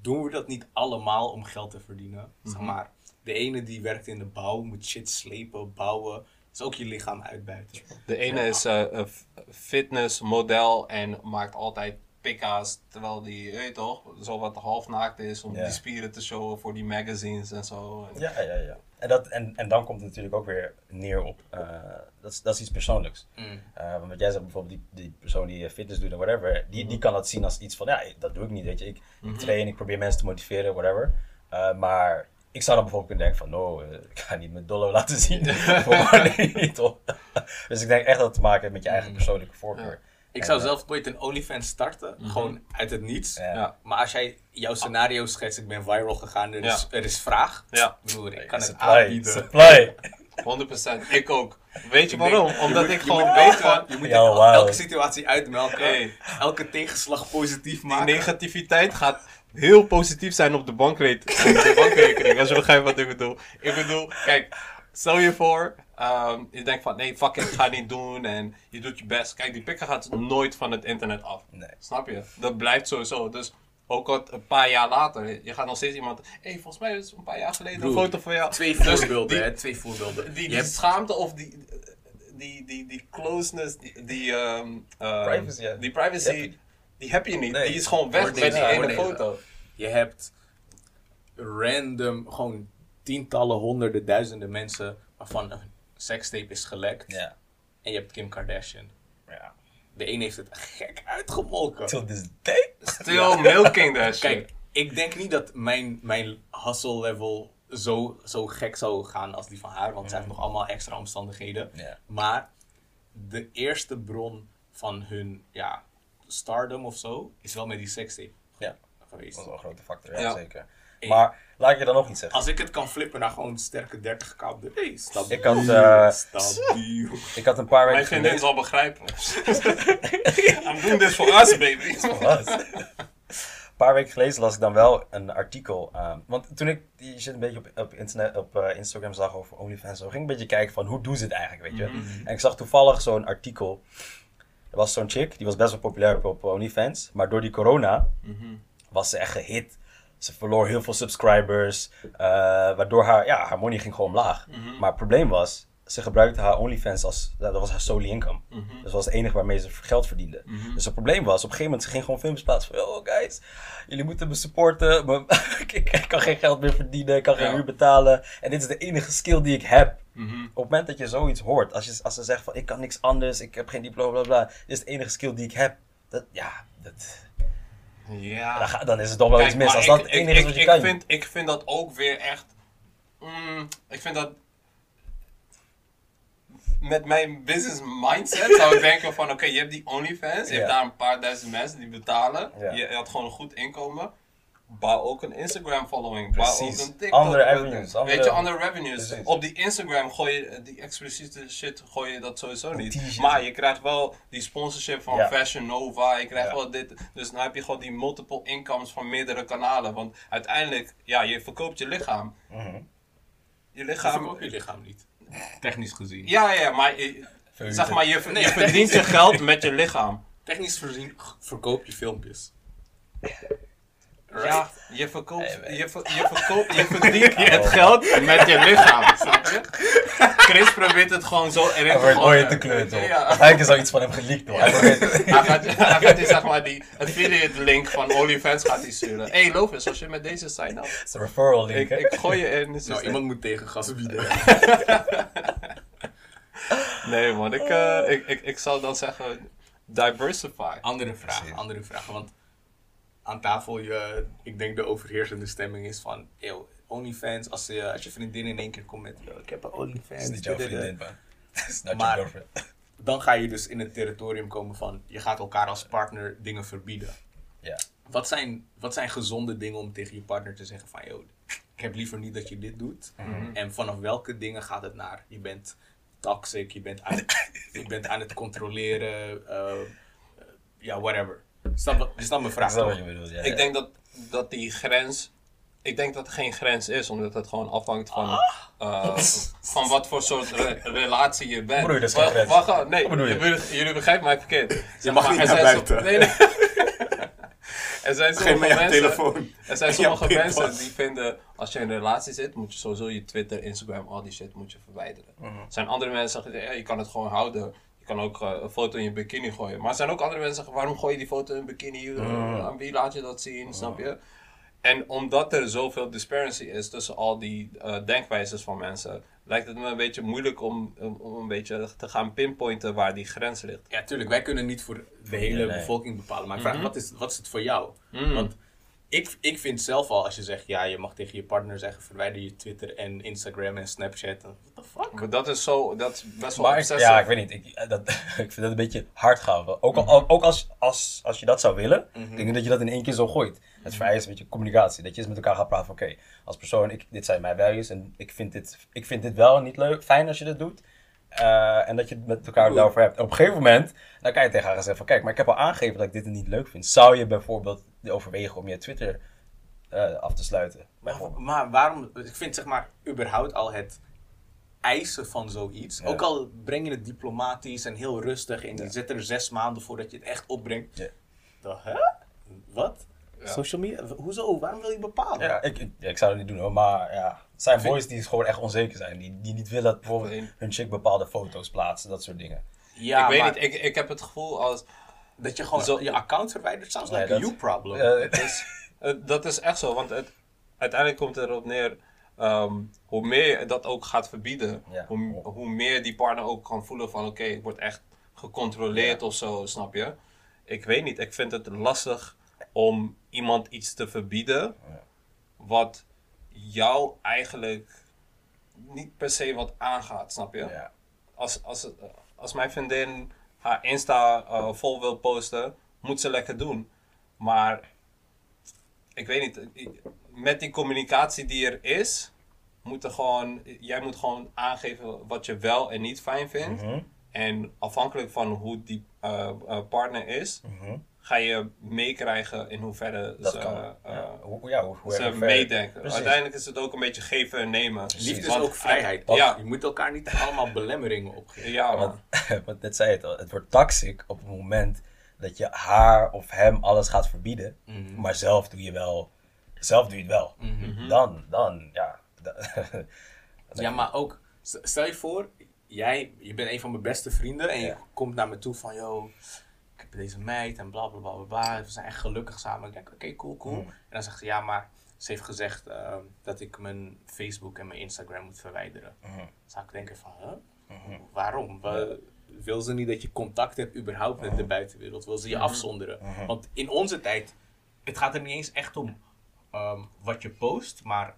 Doen we dat niet allemaal om geld te verdienen? Zeg Mhm. maar, de ene die werkt in de bouw, moet shit slepen, bouwen, is ook je lichaam uitbuiten. De ene is een f- fitnessmodel en maakt altijd pikka's, terwijl die, weet toch, zo wat half naakt is om die spieren te showen voor die magazines en zo. Ja, ja, ja. En, dat, en, en dan komt het natuurlijk ook weer neer op, eh, dat, is, dat is iets persoonlijks. Mm. Eh, want wat jij zegt bijvoorbeeld, die, die persoon die eh, fitness doet en whatever, die, die kan dat zien als iets van, ja, dat doe ik niet, weet je. Ik, ik train, ik probeer mensen te motiveren, whatever. Maar ik zou dan bijvoorbeeld kunnen denken van, no, ik ga niet mijn dollar laten zien. Gewoon niet, toch? dus ik denk echt dat het te maken heeft met je eigen persoonlijke voorkeur. Ik zou eh, zelf ooit een OnlyFans starten, gewoon uit het niets. Ja. Maar als jij jouw scenario schetst, ik ben viral gegaan, er is, Ja. er is vraag. Ja. Broer, ik kan het supply, aanbieden. supply. 100%. Ik ook. Weet je Ik denk- waarom? Omdat ik gewoon weet van, Je moet Ja, elke situatie uitmelken. Hey. Elke tegenslag positief die maken. negativiteit gaat heel positief zijn op de, bankreet, op de bankrekening. Als je begrijpt wat ik bedoel. Ik bedoel, kijk, stel je voor, ehm, je denkt van nee, fuck it, ga het niet doen en je doet je best. Kijk, die pikken gaat nooit van het internet af. Nee. Snap je? Dat blijft sowieso. Dus ook al een paar jaar later, je gaat nog steeds iemand... Hé, hey, volgens mij is het een paar jaar geleden een foto van jou. Twee Dus voorbeelden, die- hè? Twee voorbeelden. Die, Je die hebt- schaamte of die, die, die, die closeness, die, die, ehm, ehm, Privacy, ja. die privacy, Die heb je die heb je niet. Nee. Die is gewoon weg deze, die ene foto. Je hebt random, gewoon tientallen, honderden, duizenden mensen waarvan een sekstape is gelekt. Ja. En je hebt Kim Kardashian. ja. De een heeft het gek uitgemolken. Till this day. Still milking that shit. Kijk, ik denk niet dat mijn, mijn hustle level zo, zo gek zou gaan als die van haar. Want zij heeft nog allemaal extra omstandigheden. Ja. Maar de eerste bron van hun ja, stardom of zo is wel met die sekstape Ja. geweest. Dat is wel een grote factor, ja, Ja. zeker. Hey. Maar laat ik je dan nog iets zeggen. Als ik het kan flippen naar gewoon sterke 30k op de hey, stabiel. Ik had, eh, stabiel. Ik had een paar Mijn weken vriendin geleden... zal begrijpen. I'm doing this for us, baby. Een paar weken geleden las ik dan wel een artikel. eh, want toen ik die shit een beetje op, op, internet, op eh, Instagram zag over OnlyFans, zo, ging ik een beetje kijken van hoe doen ze het eigenlijk, weet je. Mhm. En ik zag toevallig zo'n artikel. Er was zo'n chick, die was best wel populair op, op OnlyFans. Maar door die corona was ze echt gehit. Ze verloor heel veel subscribers. eh, waardoor haar, ja, haar money ging gewoon omlaag. Maar het probleem was, ze gebruikte haar OnlyFans als, dat was haar solely income. Dus dat was het enige waarmee ze geld verdiende. Dus het probleem was, op een gegeven moment, ze ging gewoon films plaatsen van, oh guys, jullie moeten me supporten. maar ik, kan geen geld meer verdienen, ik kan geen huur betalen. En dit is de enige skill die ik heb. Mhm. Op het moment dat je zoiets hoort, als, je, als ze zegt van, ik kan niks anders, ik heb geen diploma, bla bla, dit is de enige skill die ik heb. Dat, ja, dat, Ja. dan, dan is het toch wel iets mis. Als ik- dat het ik- enige is ik- wat je ik kan. Vind, ik vind dat ook weer echt. mm, ik vind dat. Met mijn business mindset zou ik denken van oké, je hebt die OnlyFans, je Ja. hebt daar een paar duizend mensen die betalen. Ja. Je had gewoon een goed inkomen. Bouw ook een Instagram following. Bouw ook een TikTok. Andere revenues, andere- Weet je, andere revenues. Precies. Op die Instagram gooi je die expliciete shit gooi je dat sowieso niet. Maar je krijgt wel die sponsorship van Ja. Fashion Nova. Je krijgt Ja. wel dit. Dus dan heb je gewoon die multiple incomes van meerdere kanalen. Want uiteindelijk, ja, je verkoopt je lichaam. Mhm. Je Ik lichaam. ook je lichaam niet. Technisch gezien. Ja, ja, maar je, zeg maar, je, Nee, je verdient je geld met je lichaam. Technisch gezien verkoop je filmpjes. Ja, je verkoopt, Hey, je, ver- je, verkoopt, je verdient het geld met je lichaam, snap je? Chris probeert het gewoon zo erin Hij wordt gooien. ooit te kleur, toch? Ja. Eigenlijk is al iets van hem geleakt, hoor. Hij probeert- Hij gaat, hij gaat die, zeg maar, die affiliate link van OnlyFans gaat hij sturen. Hé, hey, Lovis, als je met deze sign up, Het is een referral link, ik, gooi je in. Nou, systeem. iemand moet tegen gas bieden. Nee man, ik, eh, ik, ik, ik zou dan zeggen, diversify. Andere vragen, Precies. andere vragen. Want aan tafel, je, ik denk de overheersende stemming is van, eeuw, OnlyFans, als je, als je vriendin in één keer komt met, "Yo, ik heb een OnlyFans. Het is niet jouw dit, dit, dit." vriendin, man. Het is not Maar- your girlfriend. Dan ga je dus in het territorium komen van, je gaat elkaar als partner dingen verbieden. Ja. Wat zijn, wat zijn gezonde dingen om tegen je partner te zeggen van, joh, ik heb liever niet dat je dit doet. En vanaf welke dingen gaat het naar? Je bent toxic, je bent aan het, je bent aan het controleren, eh, eh, ja, whatever. Snap, wat- je snapt mijn vraag Ik snap toch? wat je bedoelt, ja. Ik denk dat, dat die grens. Ik denk dat er geen grens is, omdat het gewoon afhangt van, Ah. eh, van wat voor soort re- relatie je bent. bedoel je, dat is geen grens? wacht, wacht, nee, je? jullie- jullie begrijpen mij verkeerd. Zeg mag maar, niet er naar zo- nee, nee. er zijn sommige me je mensen, telefoon. er zijn sommige mensen die vinden, als je in een relatie zit, moet je sowieso je Twitter, Instagram, al die shit moet je verwijderen. Mhm. Er zijn andere mensen die zeggen, ja, je kan het gewoon houden. Je kan ook eh, een foto in je bikini gooien. Maar er zijn ook andere mensen die zeggen, waarom gooi je die foto in bikini? Uh, Mhm. Aan wie laat je dat zien? Snap je? En omdat er zoveel disparity is tussen al die eh, denkwijzes van mensen, lijkt het me een beetje moeilijk om, om, een beetje te gaan pinpointen waar die grens ligt. Ja, tuurlijk, wij kunnen niet voor de hele Nee, nee. bevolking bepalen. Maar ik vraag, Mhm. wat, is, wat is het voor jou? Mm. Want ik, ik vind zelf al, als je zegt, ja, je mag tegen je partner zeggen, verwijder je Twitter en Instagram en Snapchat. What the fuck? Maar dat is zo, dat is best wel Maar obsessive. ja, ik weet niet. Ik, eh, dat, ik vind dat een beetje hard gaan. Ook, al, ook als, als, als je dat zou willen, Mhm. denk ik dat je dat in één keer zo gooit. Het vereist een beetje communicatie. Dat je eens met elkaar gaat praten van oké, als persoon, ik, dit zijn mijn values en ik vind dit, ik vind dit wel niet leuk, fijn als je dit doet. Eh, en dat je het met elkaar daarover hebt. En op een gegeven moment, dan kan je tegen haar zeggen van kijk, maar ik heb al aangegeven dat ik dit niet leuk vind. Zou je bijvoorbeeld overwegen om je Twitter eh, af te sluiten? Maar, maar waarom, ik vind zeg maar, überhaupt al het eisen van zoiets. Ja. Ook al breng je het diplomatisch en heel rustig en je Ja. zit er zes maanden voordat je het echt opbrengt. Ja. Dan, hè? Wat? Social media? Hoezo? Waarom wil je bepalen? Ja, ik, ik, zou dat niet doen hoor, maar ja. Zijn boys die gewoon echt onzeker zijn. Die, die niet willen dat bijvoorbeeld hun chick bepaalde foto's plaatsen, dat soort dingen. Ja, ik weet maar niet, ik, ik heb het gevoel als... dat je gewoon Zo- je account verwijdert, sounds Nee, like a you problem. Eh, Het is, het- dat is echt zo, want het, uiteindelijk komt het erop neer... ehm, hoe meer je dat ook gaat verbieden, Ja. hoe, hoe meer die partner ook kan voelen van... Oké, ik word echt gecontroleerd Ja. of zo, snap je? Ik weet niet, ik vind het lastig om iemand iets te verbieden... Ja. wat jou eigenlijk niet per se wat aangaat, snap je? ja. als, als, als mijn vriendin haar Insta eh, vol wil posten, moet ze lekker doen. Maar ik weet niet, met die communicatie die er is, moet er gewoon, jij moet gewoon aangeven wat je wel en niet fijn vindt. Mhm, En afhankelijk van hoe die eh, eh, partner is, mhm. Ga je meekrijgen in hoeverre Dat ze, kan. eh, ja. Hoe, ja, hoe, hoe ze erg ver- meedenken. Precies. Uiteindelijk is het ook een beetje geven en nemen. Liefde is Want- ook vrijheid. Ja. Je moet elkaar niet allemaal belemmeringen opgeven. Ja, man. Want, want net zei het al, het wordt toxic op het moment dat je haar of hem alles gaat verbieden, Mhm. maar zelf doe je wel, zelf doe je het wel. Mhm. Dan, dan, ja. Ja, maar ook, stel je voor, jij, je bent een van mijn beste vrienden en je komt naar me toe van, yo, ik heb deze meid en bla bla bla bla, bla. We zijn echt gelukkig samen. Ik denk, oké, cool, cool. Mhm. En dan zegt ze, ja, maar ze heeft gezegd ehm, dat ik mijn Facebook en mijn Instagram moet verwijderen. Dan zou ik denken van, huh? Mhm. Waarom? Wa- Wil ze niet dat je contact hebt überhaupt met de buitenwereld? Wil ze je afzonderen? Want in onze tijd, het gaat er niet eens echt om ehm, wat je post, maar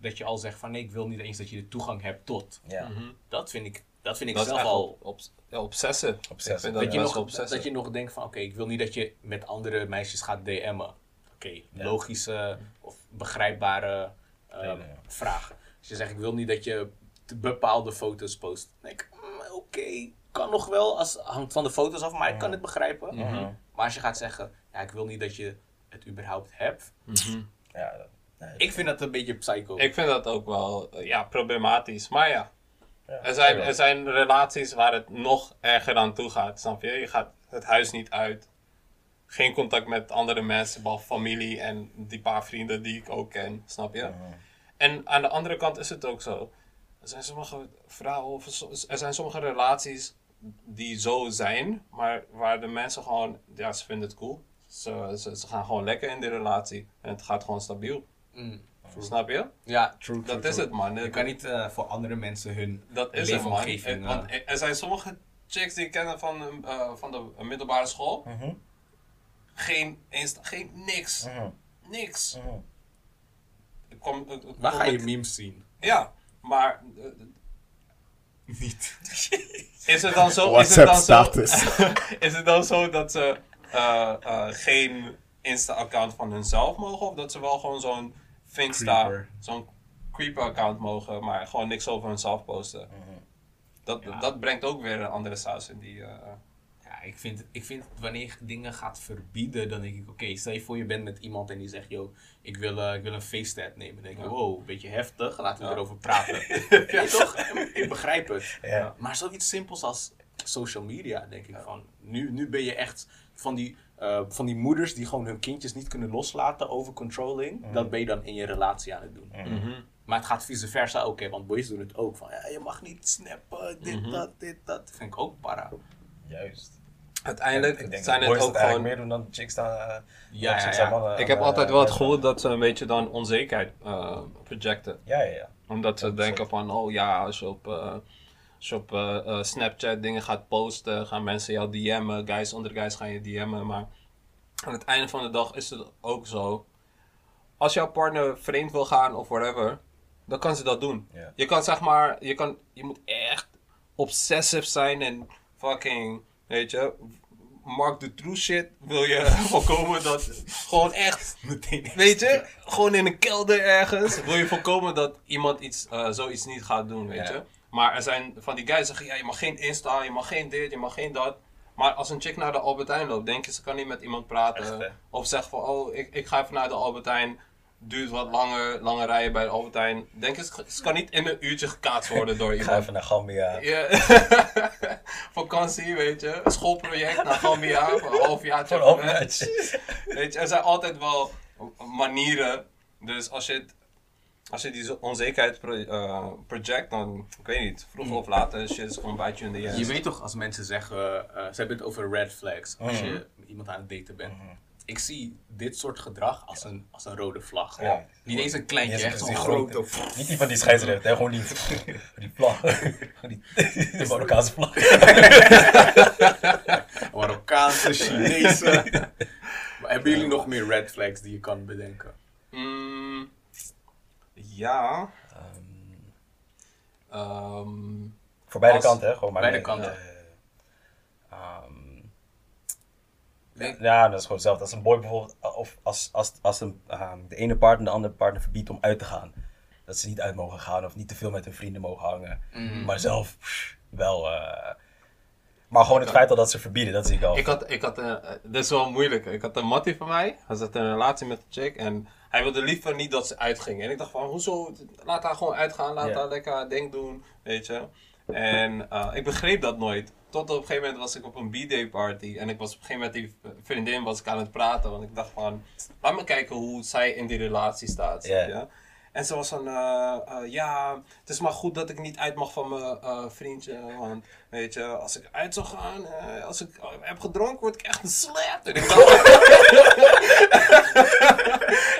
dat je al zegt van nee, ik wil niet eens dat je de toegang hebt tot. Ja. Mhm. Dat vind ik, dat vind ik Dat zelf al. op, op, ja, vind Dat dat je, nog, dat je nog denkt van oké, ik wil niet dat je met andere meisjes gaat DM'en. Oké, logische of begrijpbare ehm, vraag. Als je zegt ik wil niet dat je bepaalde foto's post. Dan denk ik, mm, oké, kan nog wel, als, hangt van de foto's af, maar ik kan het begrijpen. Mhm. Maar als je gaat zeggen, ja, ik wil niet dat je het überhaupt hebt. Mhm. Ja, dat- nee, Ik vind dat een beetje psycho. Ik vind dat ook wel eh, ja, problematisch. Maar ja, er zijn, er zijn relaties waar het nog erger aan toe gaat. Snap je? Je gaat het huis niet uit. Geen contact met andere mensen, behalve familie en die paar vrienden die ik ook ken. Snap je? En aan de andere kant is het ook zo. Er zijn sommige vrouwen, of er zijn sommige relaties die zo zijn, maar waar de mensen gewoon, ja, ze vinden het cool. Ze, ze, ze gaan gewoon lekker in die relatie en het gaat gewoon stabiel. Mm. Snap je? Ja, true, Dat is het, man. Je kan niet eh, voor andere mensen hun Dat is het, man. En- Want eh, er- zijn sommige chicks die ik ken van, eh, van de middelbare school. Mhm. Geen, Insta, geen niks. Mhm. Niks. Mhm. Ik kom, ik- ik waar kom ga je met- memes zien? Ja, maar eh, Niet. is het dan zo... is het dan zo, is het dan zo dat ze eh, eh, geen Insta-account van hunzelf mogen? Of dat ze wel gewoon zo'n Finsta, Creeper. zo'n creeper-account mogen, maar gewoon niks over hunzelf posten? Mhm. Dat, Ja. dat brengt ook weer een andere saus in die... eh, Ja, ik vind, ik vind wanneer je dingen gaat verbieden, dan denk ik, oké, stel je voor je bent met iemand en die zegt, yo, ik wil, eh, ik wil een nemen. Dan denk ik, Ja. wow, een beetje heftig, laten we Ja. erover praten. ja, toch? Ik begrijp het. Ja. Maar zoiets simpels als social media, denk ik van, nu, nu ben je echt van die, eh, van die moeders die gewoon hun kindjes niet kunnen loslaten over controlling. Mhm. Dat ben je dan in je relatie aan het doen. mhm. Maar het gaat vice versa ook, hè, want boys doen het ook. Van, ja, je mag niet snappen, dit, Mhm. dat, dit, dat. vind ik ook para. Juist. Uiteindelijk ik denk zijn dat het boys ook gewoon... meer doen dan chicks dan, eh, Ja, dan ja, chicks ja. mannen Ik heb eh, altijd wel het gevoel dat ze een beetje dan onzekerheid projecten. Ja, ja, ja. Omdat ze Ja, denken van, oh ja, als je op, eh, als je op eh, eh, Snapchat dingen gaat posten, gaan mensen jou DM'en. Guys onder guys gaan je DM'en. Maar aan het einde van de dag is het ook zo. Als jouw partner vreemd wil gaan of whatever, dan kan ze dat doen. Je kan zeg maar, je, kan, je moet echt obsessive zijn en fucking, weet je, Mark the true shit wil je voorkomen dat gewoon echt Meteen. Weet je, gewoon in een kelder ergens wil je voorkomen dat iemand iets, eh, zoiets niet gaat doen, weet Ja. je. Maar er zijn van die guys die zeggen, ja, je mag geen Insta, je mag geen dit, je mag geen dat. Maar als een chick naar de Albertijn loopt, denk je ze kan niet met iemand praten. Echt, of zegt van, oh, ik, ik ga even naar de Albertijn. duurt wat langer, langer rijden bij de Albert Heijn. Denk eens, het kan niet in een uurtje gekaatst worden door Ik ga iemand. even naar Gambia. Ja. Vakantie, weet je. Schoolproject naar Gambia voor een half jaar. Voor een half. Weet je, er zijn altijd wel manieren. Dus als je, het, als je die onzekerheid pro- eh, project, dan, ik weet niet, vroeger of later, shit is gewoon bij je in de Je ass. weet toch als mensen zeggen, eh, ze hebben het over red flags als Mhm. je iemand aan het daten bent. Ik zie dit soort gedrag als een, als een rode vlag. Ja. Niet eens een kleintje, Niet eens echt een zo'n grote- grote. Niet die van die scheidsrechter, hè, gewoon die, die vlag. Die, de Marokkaanse vlag. Marokkaanse, Chinese. maar hebben jullie nog meer red flags die je kan bedenken? Ja. Ehm, voor beide Als- kanten, hè? Gewoon maar beide kanten. eh, ehm, Nee. ja, dat is gewoon hetzelfde. Als een boy bijvoorbeeld, of als, als, als een, ehm, de ene partner de andere partner verbiedt om uit te gaan. Dat ze niet uit mogen gaan of niet te veel met hun vrienden mogen hangen. Mhm. Maar zelf pff, wel. eh, maar gewoon het feit al dat ze verbieden, dat zie ik al. Ik had, ik had eh, eh, dit is wel moeilijk. Ik had een mattie van mij. Hij zat in een relatie met een chick. En hij wilde liever niet dat ze uitgingen. En ik dacht van, hoezo? Laat haar gewoon uitgaan. Laat haar lekker haar ding doen. Weet je. En eh, ik begreep dat nooit. Tot op een gegeven moment was ik op een B-day party. En ik was op een gegeven moment die vriendin was ik aan het praten. Want ik dacht van, laat me kijken hoe zij in die relatie staat. Ja. En ze was van, eh, eh, ja, het is maar goed dat ik niet uit mag van mijn eh, vriendje. Want, weet je, als ik uit zou gaan, als ik heb gedronken, word ik echt een slet. En ik dacht,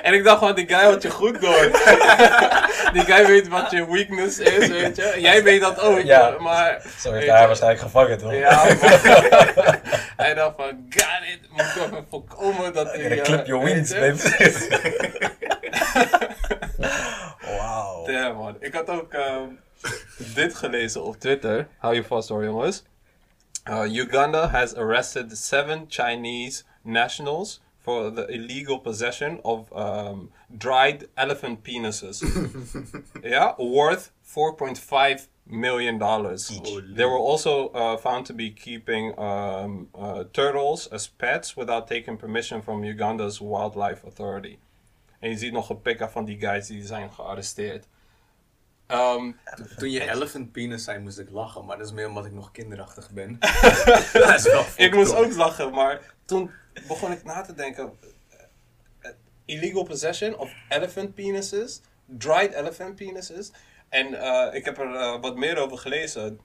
en ik dacht van, die guy had je goed door. die guy weet wat je weakness is, weet je. Jij weet dat ook, Ja. maar... Zo weet heeft hij waarschijnlijk gevangen, toch? Ja, hij dacht van, got it, moet ik even voorkomen dat hij... Clip your wings, baby. Wauw. Damn man. Ik had ook ehm, dit gelezen op Twitter. Hou je vast hoor jongens. Uh, Uganda has arrested seven Chinese nationals for the illegal possession of um, dried elephant penises. yeah, worth 4.5 million dollars. They were also uh, found to be keeping um, uh, turtles as pets without taking permission from Uganda's wildlife authority. En je ziet nog een pick van die guys die zijn gearresteerd. Ehm, Toen je elephant penis zei, moest ik lachen, maar dat is meer omdat ik nog kinderachtig ben. dat is wel ik moest ook lachen, maar toen begon ik na te denken. eh, Illegal possession of elephant penises, dried elephant penises. En eh, ik heb er eh, wat meer over gelezen.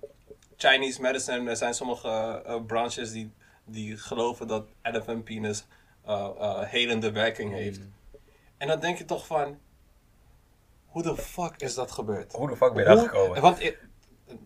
Chinese medicine, er zijn sommige eh, branches die, die geloven dat elephant penis eh, eh, helende werking heeft. En dan denk je toch van, hoe de fuck is dat gebeurd? Hoe de fuck ben je daar gekomen? Want eh,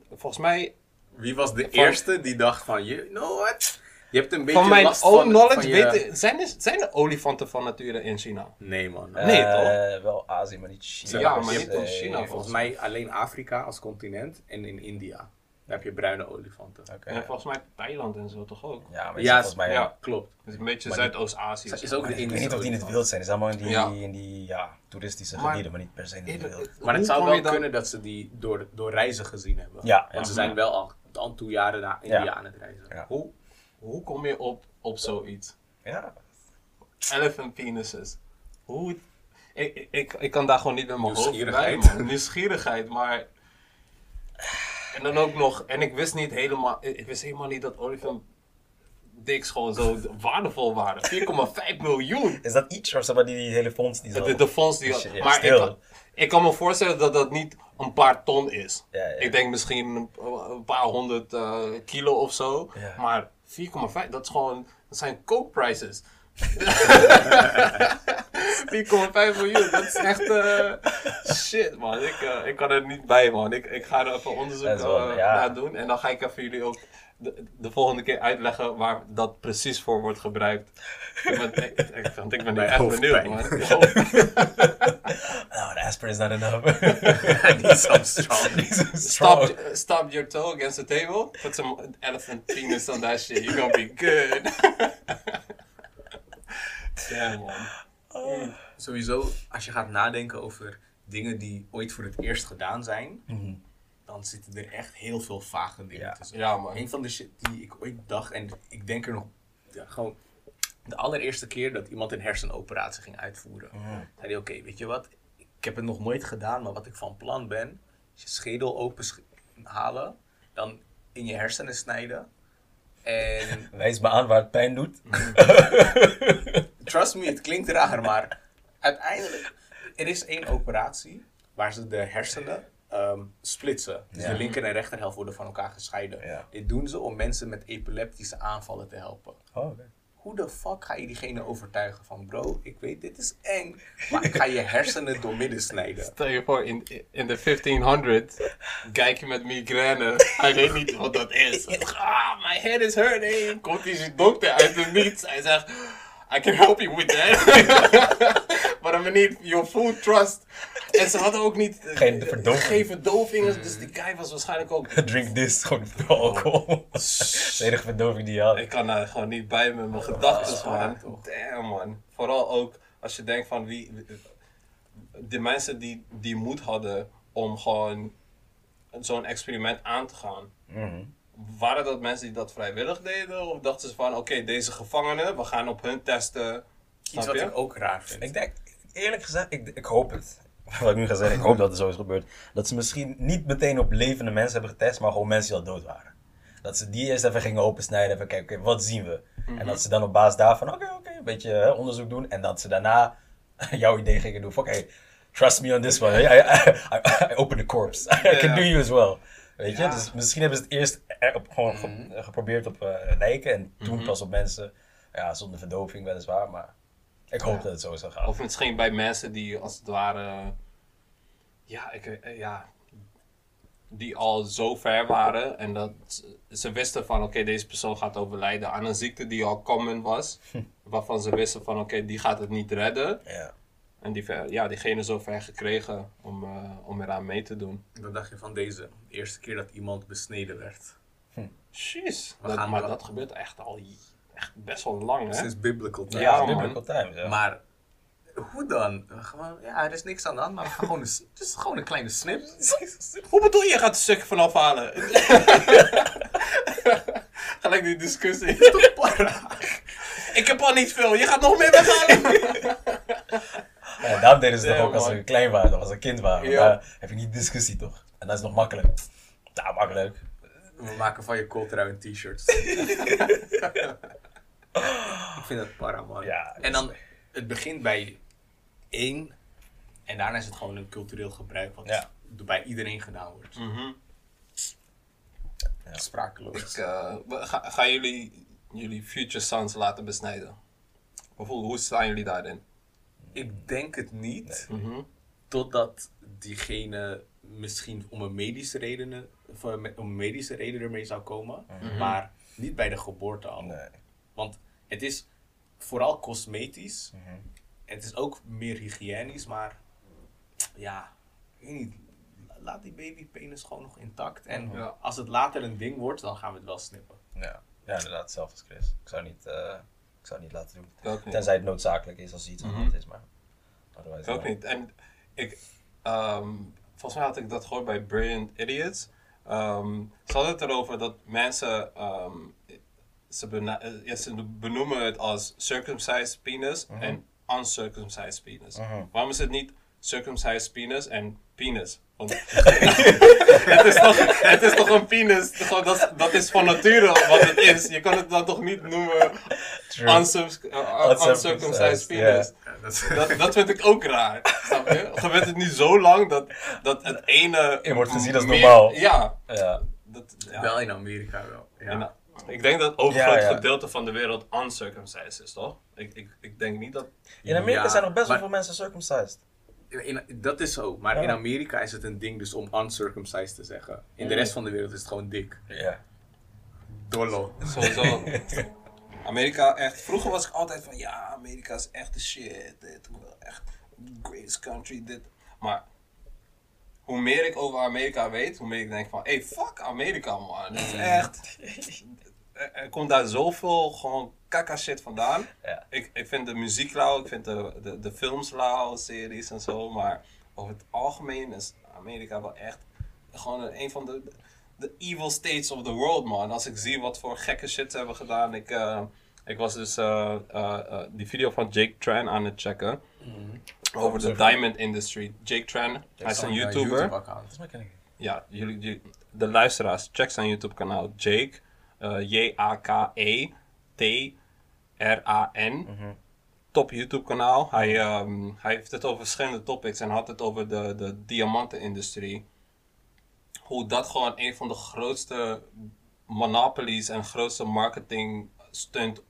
volgens mij Wie was de Van- eerste die dacht van, you know what? Je hebt een beetje Van mijn last own van, knowledge van je- weten, zijn, er, zijn er olifanten van nature in China? Nee man. Nee, Eh, Wel Azië, maar niet China. Ja, maar niet in China, volgens mij alleen Afrika als continent en in India. Daar heb je bruine olifanten. Oké. En volgens mij Thailand en zo toch ook? Ja, maar Ja, volgens mij... ja. Klopt. Het is een beetje Zuidoost-Azië. Is ook de Ik weet niet of die in het wild zijn. Die zijn allemaal in die, Ja. in die ja, toeristische Maar- gebieden, maar niet per se in het wild. Maar het zou wel dan- kunnen dat ze die door, door reizen gezien hebben. Ja, Want ja. ze zijn wel al, al toe jaren naar India Ja. aan het reizen. Ja. Hoe, hoe kom je op, op zoiets? Ja, Elephant penises. Hoe... Ik, ik- ik, kan daar gewoon niet met mijn hoofd bij, man. Nieuwsgierigheid, maar... En dan ook nog... En ik wist niet helemaal... Ik wist helemaal niet dat olifant dicks gewoon zo waardevol waren. 4,5 miljoen! is dat iets of zeg maar die, die hele fonds die zo... De, de fonds die... Dus, ja, maar ik kan, ik kan me voorstellen dat dat niet een paar ton is. Ja, ja. Ik denk misschien een, een paar honderd eh, kilo of zo. Maar 4,5, dat is gewoon... Dat zijn coke prices. 4,5 miljoen, dat is echt eh, shit man. Ik, eh, ik kan er niet bij man. Ik, ik ga er even onderzoek wel, eh, ja. naar doen. En dan ga ik even jullie ook de, de volgende keer uitleggen waar dat precies voor wordt gebruikt. Ik, ik, want ik ben Bij echt benieuwd man. Oh, the aspirin is not enough. I need some strong. Stop, stop your toe against the table. Put some elephant penis on that shit. You're gonna be good. Damn man. Sowieso, als je gaat nadenken over dingen die ooit voor het eerst gedaan zijn, Mhm. dan zitten er echt heel veel vage dingen Ja. tussen. Ja man. Een van de shit die ik ooit dacht, en ik denk er nog ja, gewoon De allereerste keer dat iemand een hersenoperatie ging uitvoeren, zei hij: Oké, weet je wat? Ik heb het nog nooit gedaan, maar wat ik van plan ben, is je schedel open halen, dan in je hersenen snijden. En Wijs me aan waar het pijn doet. trust me, het klinkt raar, maar uiteindelijk, er is één operatie waar ze de hersenen ehm, splitsen. Dus Ja. de linker en rechterhelft worden van elkaar gescheiden. Ja. Dit doen ze om mensen met epileptische aanvallen te helpen. Oh, oké. Hoe de fuck ga je diegene overtuigen van bro, ik weet dit is eng, maar ik ga je hersenen doormidden snijden. Stel je voor, in, in de 1500 kijk je met migraine. Hij weet niet wat dat is. Ah, my head is hurting. Komt die dokter uit het niets. Hij zegt, I can help you with that. I'm gonna need your full trust. En ze hadden ook niet... eh, Geen verdoving. Geen verdoving. Dus die guy was waarschijnlijk ook... Drink this, gewoon alcohol. Dat is de enige verdoving die je had. Ik kan daar gewoon niet bij met mijn gedachten, man. toch? Damn, man. Vooral ook als je denkt van wie... De mensen die die moed hadden om gewoon zo'n experiment aan te gaan. Mhm. Waren dat mensen die dat vrijwillig deden? Of dachten ze van, oké, deze gevangenen, we gaan op hun testen. Iets wat je? ik ook raar vind. Ik denk, eerlijk gezegd, ik, ik hoop het. Wat ik nu ga zeggen, ik hoop dat het zo is gebeurd. Dat ze misschien niet meteen op levende mensen hebben getest, maar gewoon mensen die al dood waren. Dat ze die eerst even gingen opensnijden, even kijken, oké, wat zien we? En dat ze dan op basis daarvan, oké, oké, een beetje hè, onderzoek doen. En dat ze daarna jouw idee gingen doen van, oké, trust me on this one. I, I, I, I open the corpse. I can do you as well. Weet je, Ja. dus misschien hebben ze het eerst er op, gewoon ge- geprobeerd op eh lijken en toen pas op mensen. Ja, zonder verdoving weliswaar, maar ik hoop dat het zo zou gaan. Of misschien bij mensen die als het ware, ja, ik, eh, ja, die al zo ver waren en dat ze- wisten van oké, deze persoon gaat overlijden aan een ziekte die al common was. waarvan ze wisten van oké, die gaat het niet redden. Ja. En die, ja, diegene zo ver gekregen om, eh, om eraan mee te doen. Wat dacht je van deze? De eerste keer dat iemand besneden werd. Jeez, We dat, gaan maar dat gebeurt echt al echt best wel lang hè. Sinds biblical times. Ja, biblical times, ja. Maar hoe dan? Gewoon, ja, er is niks aan de hand, maar we gaan gewoon een, het is gewoon een kleine snip. Hoe bedoel je, je gaat een stuk vanaf halen? Gelijk die discussie. Ik heb al niet veel, je gaat nog meer weghalen. Ja, daarom deden ze toch ook als ze klein waren, als ze een kind waren. Daar heb je niet discussie toch? En dat is nog makkelijk. Ja, makkelijk. We maken van je kooltrui een t-shirts. Ik vind dat para, man. Ja, en dan, het begint bij één. En daarna is het gewoon een cultureel gebruik wat Ja. bij iedereen gedaan wordt. Mhm. Sprakeloos. Ik, eh, we- ga, gaan jullie jullie future sons laten besnijden? Of hoe, hoe staan jullie daarin? Ik denk het niet. Mhm. Totdat diegene misschien om een medische reden, voor een- om een medische reden ermee zou komen. Maar niet bij de geboorte al. Nee. Want het is vooral cosmetisch. Mhm. En het is ook meer hygiënisch, maar ja, ik weet niet. Laat die babypenis gewoon nog intact. En Ja. als het later een ding wordt, dan gaan we het wel snippen. Ja. ja, inderdaad, als Chris. Ik zou niet, eh, ik zou het niet laten doen. Niet. Tenzij het noodzakelijk is als iets aan de hand is, maar... Ik ook niet. En ik, ehm, volgens mij had ik dat gehoord bij Brilliant Idiots. Ehm, ze hadden het erover dat mensen, ehm, ze, eh, ja, ze benoemen het als circumcised penis en uncircumcised penis. Mhm. Waarom is het niet circumcised penis en penis? Want het, is toch, het is toch een penis? Gewoon, dat, is- dat is van nature wat het is. Je kan het dan toch niet noemen uh, Uncircumcised, penis. Dat Dat, vind ik ook raar. Snap je? Gebeurt het nu zo lang dat, dat het ene. Je wordt gezien als meer- normaal. Ja. Ja. Dat, ja. Wel in Amerika wel. Ja. Ik denk dat het overgrote Ja, ja. gedeelte van de wereld uncircumcised is, toch? Ik, ik, ik denk niet dat. In Amerika Ja, zijn nog best wel maar- veel mensen circumcised. In, dat is zo, maar Ja. in Amerika is het een ding dus om uncircumcised te zeggen. In de rest van de wereld is het gewoon dik. Ja. Dollo. Sowieso. Amerika echt. Vroeger was ik altijd van ja, Amerika is echt de shit. Dit, echt greatest country. Dit. Maar hoe meer ik over Amerika weet, hoe meer ik denk van hey, fuck Amerika man. Het is echt. Er, komt daar zoveel gewoon kaka shit vandaan. Ja. Ik, ik vind de muziek lauw, ik vind de, de, de films lauw, series en zo. Maar over het algemeen is Amerika wel echt gewoon een, van de, de evil states of the world, man. Als ik zie wat voor gekke shit ze hebben gedaan. Ik, eh, Ik was dus eh, eh, die video van Jake Tran aan het checken. Over de sorry. diamond industry. Jake Tran, hij is een YouTuber. Het. ja, jullie, jullie- de luisteraars, check zijn YouTube kanaal. Jake, eh, J-A-K-E, T-R-A-N. Top YouTube kanaal. Hij, ehm, hij heeft het over verschillende topics en had het over de, de diamantenindustrie. Hoe dat gewoon een van de grootste monopolies en grootste marketing stunt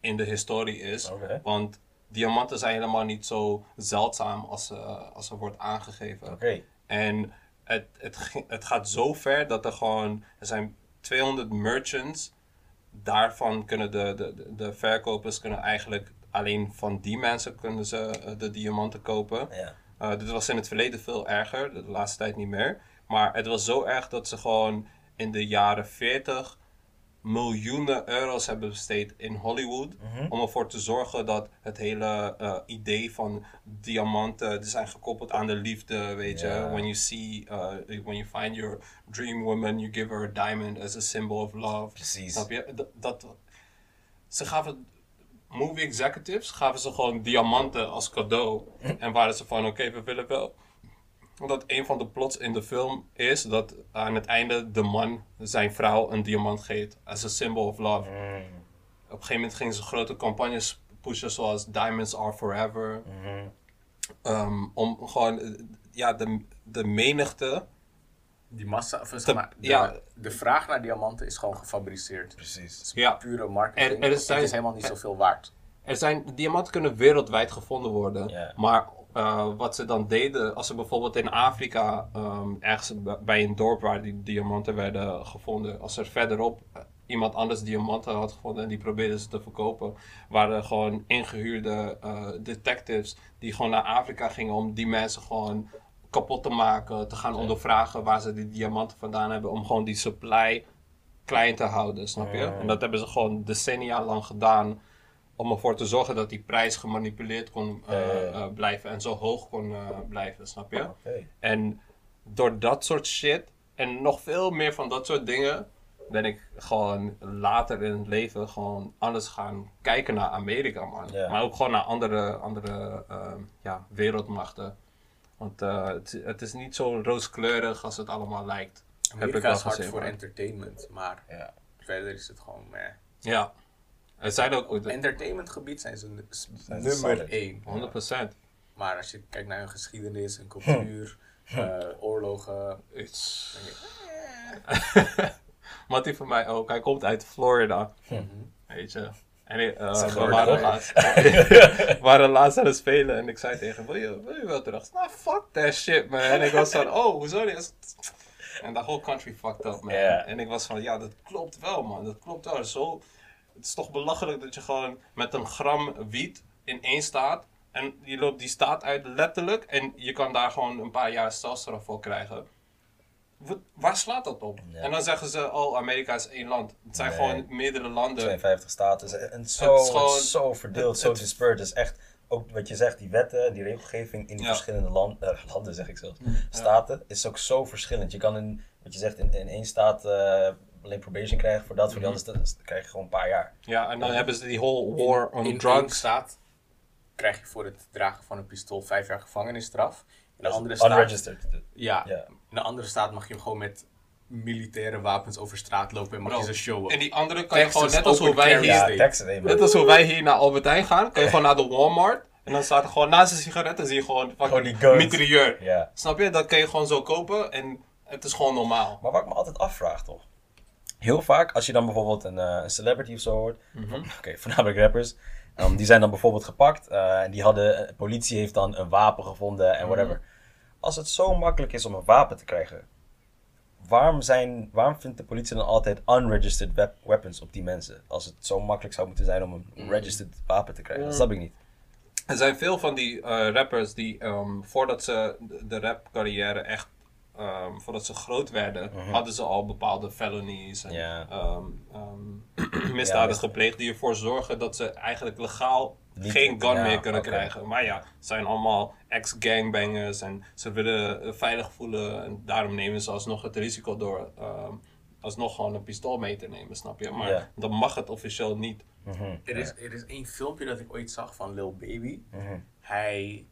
in de historie is. Want diamanten zijn helemaal niet zo zeldzaam als, eh, als er wordt aangegeven. Oké. En het, het, het gaat zo ver dat er gewoon, er zijn 200 merchants. Daarvan kunnen de, de, de- verkopers kunnen eigenlijk alleen van die mensen kunnen ze eh, de diamanten kopen. Ja. Uh, dit was in het verleden veel erger, de laatste tijd niet meer. Maar het was zo erg dat ze gewoon in de jaren 40 miljoenen euro's hebben besteed in Hollywood. Om ervoor te zorgen dat het hele eh, idee van diamanten, die zijn gekoppeld aan de liefde, weet je. When you see, uh, when you find your dream woman, you give her a diamond as a symbol of love. Precies. Snap je? Dat, dat, ze gaven movie executives gaven ze gewoon diamanten als cadeau. En waren ze van, oké, we willen wel... Omdat een van de plots in de film is dat aan het einde de man zijn vrouw een diamant geeft. As a symbol of love. Mm. Op een gegeven moment gingen ze grote campagnes pushen zoals Diamonds Are Forever. Mhm. Ehm, om gewoon, eh, ja, de, de menigte... Die massa, of zeg maar, de, ja. de vraag naar diamanten is gewoon gefabriceerd. Het Precies. is Ja. pure marketing. Er- er is- het is helemaal niet zoveel waard. Er zijn, diamanten kunnen wereldwijd gevonden worden. Maar eh, wat ze dan deden, als ze bijvoorbeeld in Afrika, ehm, ergens bij een dorp waar die diamanten werden gevonden, als er verderop eh, iemand anders diamanten had gevonden en die probeerden ze te verkopen, waren er gewoon ingehuurde eh, detectives die gewoon naar Afrika gingen om die mensen gewoon kapot te maken, te gaan ondervragen waar ze die diamanten vandaan hebben, om gewoon die supply klein te houden, snap je? En dat hebben ze gewoon decennia lang gedaan om ervoor te zorgen dat die prijs gemanipuleerd kon eh, Ja, ja, ja. eh, blijven en zo hoog kon eh, blijven, snap je? En door dat soort shit en nog veel meer van dat soort dingen ben ik gewoon later in het leven gewoon anders gaan kijken naar Amerika, man. Ja. Maar ook gewoon naar andere, andere ehm, ja, wereldmachten. Want eh, het, het is niet zo rooskleurig als het allemaal lijkt. Heb ik Amerika wel is hard gezien, voor man. entertainment, maar Ja. verder is het gewoon meh. Ja. Er zijn ook Op entertainmentgebied zijn ze Zijn nummer solid. één. 100%. Maar als je kijkt naar hun geschiedenis, hun cultuur, eh, oorlogen. It's... dan denk je, Mattie van mij ook. Hij komt uit Florida. mhm. Weet je. En ik, eh, we, waren laatst, we waren laatst aan het spelen en ik zei tegen hem, wil je, wil je wel terug? Nou, fuck that shit, man. En ik was van, oh, hoezo niet? En de whole country fucked up, man. En ik was van, ja, dat klopt wel, man. Dat klopt wel. Zo, het is toch belachelijk dat je gewoon met een gram wiet in één staat en je loopt die staat uit letterlijk en je kan daar gewoon een paar jaar celstraf voor krijgen. Wat, waar slaat dat op? Ja. En dan zeggen ze, oh, Amerika is één land. Het zijn Nee. gewoon meerdere landen. 52 staten. En zo, Het is gewoon- zo verdeeld, het- zo dispersed. Is echt, ook wat je zegt, die wetten, die regelgeving in die Ja. verschillende land, eh, landen, zeg ik zelfs, staten, is ook zo verschillend. Je kan in, wat je zegt, in, in één staat eh, alleen probation krijgen voor dat, voor die andere staat krijg je gewoon een paar jaar. Ja, en dan hebben ze die whole war on in drugs. staat krijg je voor het dragen van een pistool vijf jaar gevangenisstraf. In de andere staat, unregistered. ja, in de andere staat mag je hem gewoon met militaire wapens over straat lopen en mag Bro, je ze showen. En die andere kan je gewoon, net als hoe wij hier, Ja, net als hoe wij hier naar Albert Heijn gaan, kan je gewoon naar de Walmart. En dan staat er gewoon naast de sigaretten zie je gewoon Gewoon die fucking guns. mitrailleur. Ja. Snap je? Dat kan je gewoon zo kopen en het is gewoon normaal. Maar wat ik me altijd afvraag toch. Heel vaak als je dan bijvoorbeeld een, eh, celebrity of zo hoort. Oké, voornamelijk rappers. um, die zijn dan bijvoorbeeld gepakt. eh, en die hadden, de politie heeft dan een wapen gevonden en whatever. Als het zo makkelijk is om een wapen te krijgen. Waarom, zijn, waarom vindt de politie dan altijd unregistered wep- weapons op die mensen? Als het zo makkelijk zou moeten zijn om een registered wapen te krijgen. Dat snap ik niet. Er zijn veel van die eh, rappers die ehm, voordat ze de- de rapcarrière echt, ehm, voordat ze groot werden, hadden ze al bepaalde felonies en Ja. ehm, ehm, misdaden mis- gepleegd die ervoor zorgen dat ze eigenlijk legaal Niet- geen gun ja, meer kunnen krijgen. Maar ja, het zijn allemaal ex-gangbangers en ze willen eh, veilig voelen en daarom nemen ze alsnog het risico door. ehm, alsnog gewoon een pistool mee te nemen, snap je? Maar Ja. dan mag het officieel niet. Mhm. Er is, er is één filmpje dat ik ooit zag van Lil Baby. Mhm. Hij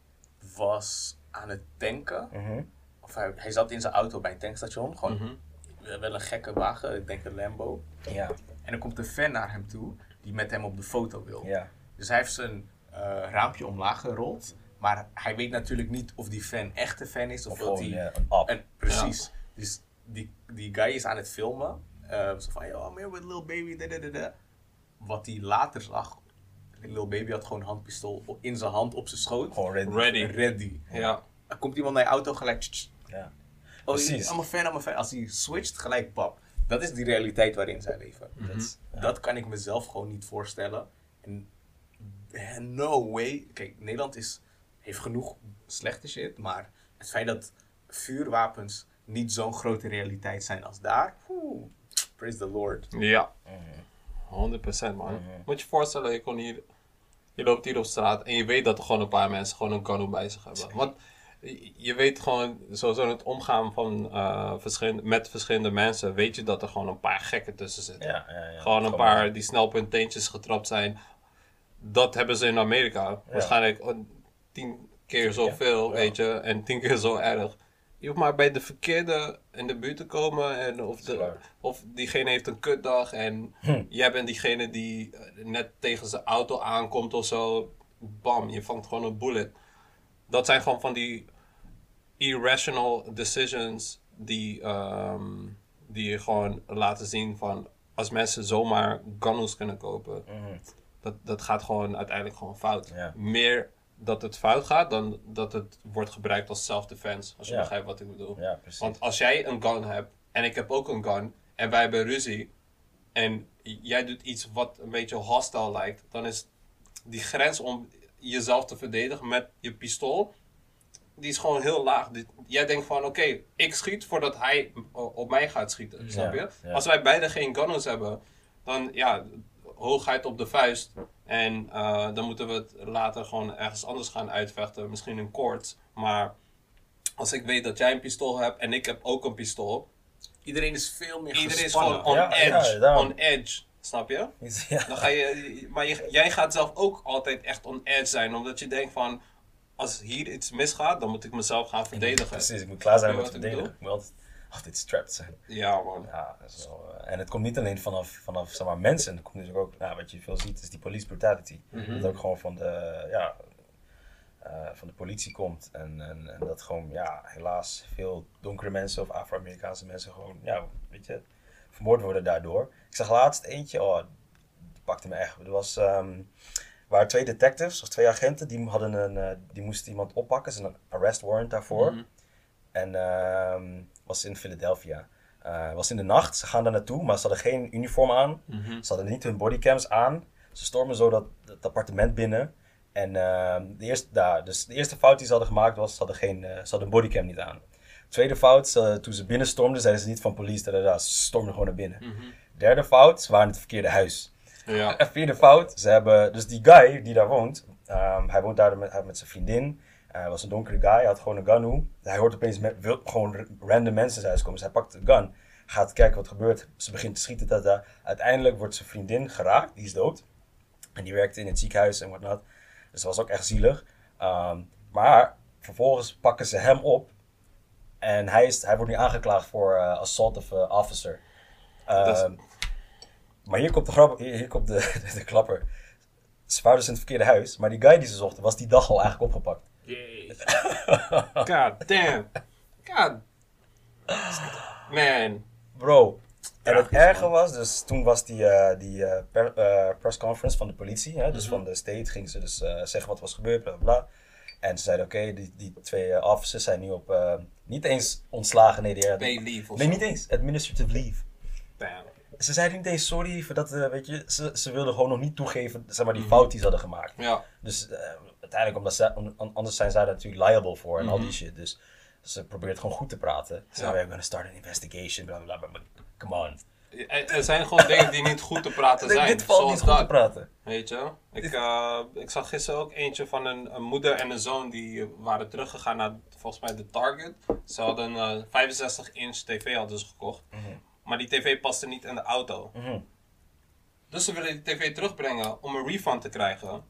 was aan het tanken. Mhm. Of hij, hij zat in zijn auto bij een tankstation. Gewoon Mhm. wel een gekke wagen, ik denk een Lambo. Ja, En er komt een fan naar hem toe die met hem op de foto wil. ja. Dus hij heeft zijn eh, raampje omlaag gerold. Maar hij weet natuurlijk niet of die fan echt een fan is. Of, Of dat hij... een. En, precies. Dus die, die guy is aan het filmen. eh, zo van, yo, I'm here with Lil Baby. Da, da, da, da. Wat hij later zag. Lil Baby had gewoon een handpistool in zijn hand op zijn schoot. Gewoon ready. Ready. Ready. Ja. Dan komt iemand naar je auto gelijk. Ja. Oh, Precies. I'm a fan, I'm a fan. Als hij switcht, gelijk pap. Dat is die realiteit waarin zij leven. Dat is- Dat kan ik mezelf gewoon niet voorstellen. En no way. Kijk, Nederland is, heeft genoeg slechte shit. Maar het feit dat vuurwapens niet zo'n grote realiteit zijn als daar. Oeh, praise the Lord. Ja. Mhm. 100% man. Moet je je voorstellen, je, kon hier, je loopt hier op straat en je weet dat er gewoon een paar mensen gewoon een gun bij zich hebben. Want je- weet gewoon, sowieso in het omgaan van, eh, verschillende, met verschillende mensen, weet je dat er gewoon een paar gekken tussen zitten. Ja, ja, ja. Gewoon een paar die snel op hun teentjes getrapt zijn. Dat hebben ze in Amerika. Waarschijnlijk oh, tien keer zoveel, weet je. En tien keer zo erg. Je hoeft maar bij de verkeerde in de buurt te komen. En of, de, of diegene heeft een kutdag. En Hm. jij bent diegene die eh, net tegen zijn auto aankomt of zo. Bam, je vangt gewoon een bullet. Dat zijn gewoon van die irrational decisions die, ehm, die je gewoon laten zien van als mensen zomaar guns kunnen kopen, Mhm. dat, dat gaat gewoon uiteindelijk gewoon fout. Meer dat het fout gaat dan dat het wordt gebruikt als self-defense, als je begrijpt wat ik bedoel. Want als jij een gun hebt en ik heb ook een gun en wij hebben ruzie en jij doet iets wat een beetje hostile lijkt, dan is die grens om jezelf te verdedigen met je pistool, die is gewoon heel laag. Jij denkt van oké, ik schiet voordat hij op mij gaat schieten, snap je? ja. Als wij beide geen gunners hebben, dan ja, hoogheid op de vuist. En eh, dan moeten we het later gewoon ergens anders gaan uitvechten, misschien in court. Maar als ik weet dat jij een pistool hebt en ik heb ook een pistool, Iedereen is veel meer iedereen is gewoon on Ja, edge. on edge, snap je? Ja. Dan ga je, maar je, jij gaat zelf ook altijd echt on edge zijn, omdat je denkt van, als hier iets misgaat, dan moet ik mezelf gaan verdedigen. Precies, ik moet klaar zijn je wat ik verdedigen. Ik moet altijd, altijd strapped zijn. Ja, man. Ja, wel, eh, en het komt niet alleen vanaf, vanaf zeg maar, mensen. Het komt natuurlijk ook, nou, wat je veel ziet, is die police brutality. Mhm. Dat ook gewoon van de, ja, eh, van de politie komt. En, en, en dat gewoon, ja, helaas veel donkere mensen of Afro-Amerikaanse mensen gewoon, ja, weet je, vermoord worden daardoor. Ik zag laatst eentje, oh, die pakte me echt. Er was, ehm, waren twee detectives, of twee agenten, die, hadden een, eh, die moesten iemand oppakken. Ze hadden een arrest warrant daarvoor. Mhm. En ehm, was in Philadelphia. Eh, was in de nacht, ze gaan daar naartoe, maar ze hadden geen uniform aan. Mhm. Ze hadden niet hun bodycams aan. Ze stormen zo dat, dat appartement binnen. En ehm, de, eerste, daar, dus de eerste fout die ze hadden gemaakt was, ze hadden, geen, eh, ze hadden een bodycam niet aan. Tweede fout, toen ze binnenstormden, zeiden ze niet van police, da, da, da, ze stormden gewoon naar binnen. Mhm. Derde fout, ze waren in het verkeerde huis. Ja. En vierde fout, ze hebben, dus die guy die daar woont, ehm, hij woont daar met, met zijn vriendin. Eh, Hij was een donkere guy, hij had gewoon een gun. Hij hoort opeens met, wil, gewoon random mensen in zijn huis komen. Dus hij pakt de gun, gaat kijken wat er gebeurt. Ze begint te schieten. Tata. Uiteindelijk wordt zijn vriendin geraakt, die is dood. En die werkte in het ziekenhuis en whatnot. Dus dat was ook echt zielig. Ehm, maar vervolgens pakken ze hem op. En hij, is, hij wordt nu aangeklaagd voor eh, assault of eh, officer. Dat Ehm, maar hier komt de, grap, hier, hier komt de, de, klapper. Ze waren dus in het verkeerde huis, maar die guy die ze zochten was die dag al eigenlijk opgepakt. Jee. God damn. God. Man. Bro. En het erge was, dus toen was die, eh, die eh, per, eh, press conference van de politie, hè, dus Mhm. van de state, gingen ze dus zeggen wat was gebeurd, bla bla. En ze zeiden, oké, die, die twee officers zijn nu op, niet eens ontslagen, nee, die, Pay leave of nee, zo. niet eens, administrative leave. Ze zeiden niet eens sorry voor dat, eh, weet je, ze, ze wilden gewoon nog niet toegeven, zeg maar, die Mhm. fout die ze hadden gemaakt. Ja. Dus eh, uiteindelijk, omdat ze, anders zijn zij daar natuurlijk liable voor en al die Mhm. shit. Dus ze probeert gewoon goed te praten. Ze Ja. we're gonna start an investigation, bla bla bla. Come on. Er, er zijn gewoon dingen die niet goed te praten zijn. dit valt niet goed te praten. Weet je? Ik, eh, ik zag gisteren ook eentje van een, een moeder en een zoon die eh, waren teruggegaan naar volgens mij de Target. Ze hadden een 65 inch tv hadden ze gekocht. Mhm. Maar die tv paste niet in de auto. Mhm. Dus ze willen die tv terugbrengen om een refund te krijgen.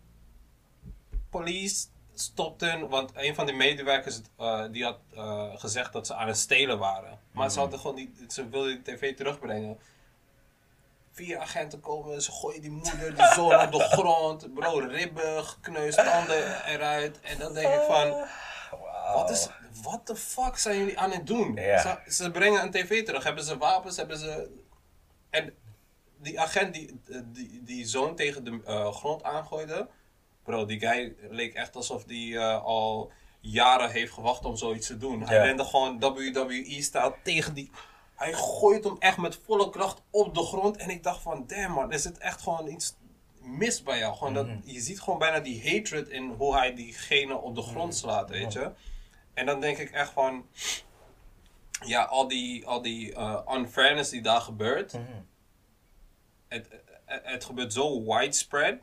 Police stopten, want een van de medewerkers eh, die had eh, gezegd dat ze aan het stelen waren. Maar ze hadden gewoon die, ze wilden die tv terugbrengen. Vier agenten komen, ze gooien die moeder, die zoon op de grond. Bro, ribben gekneusd, tanden eruit. En dan denk ik van, wat is, what the fuck zijn jullie aan het doen? Ja. Ze, ze brengen een tv terug, hebben ze wapens, hebben ze... En die agent die die, die zoon tegen de eh, grond aangooide... Bro, die guy leek echt alsof die eh, al jaren heeft gewacht om zoiets te doen. Hij Ja. rende gewoon WWE-stijl tegen die... Hij gooit hem echt met volle kracht op de grond. En ik dacht van, damn man, er zit echt gewoon iets mis bij jou. Gewoon dat, je ziet gewoon bijna die hatred in hoe hij diegene op de grond slaat, weet je. En dan denk ik echt van... Ja, al die, al die eh, unfairness die daar gebeurt. Mhm. Het, het, het gebeurt zo widespread.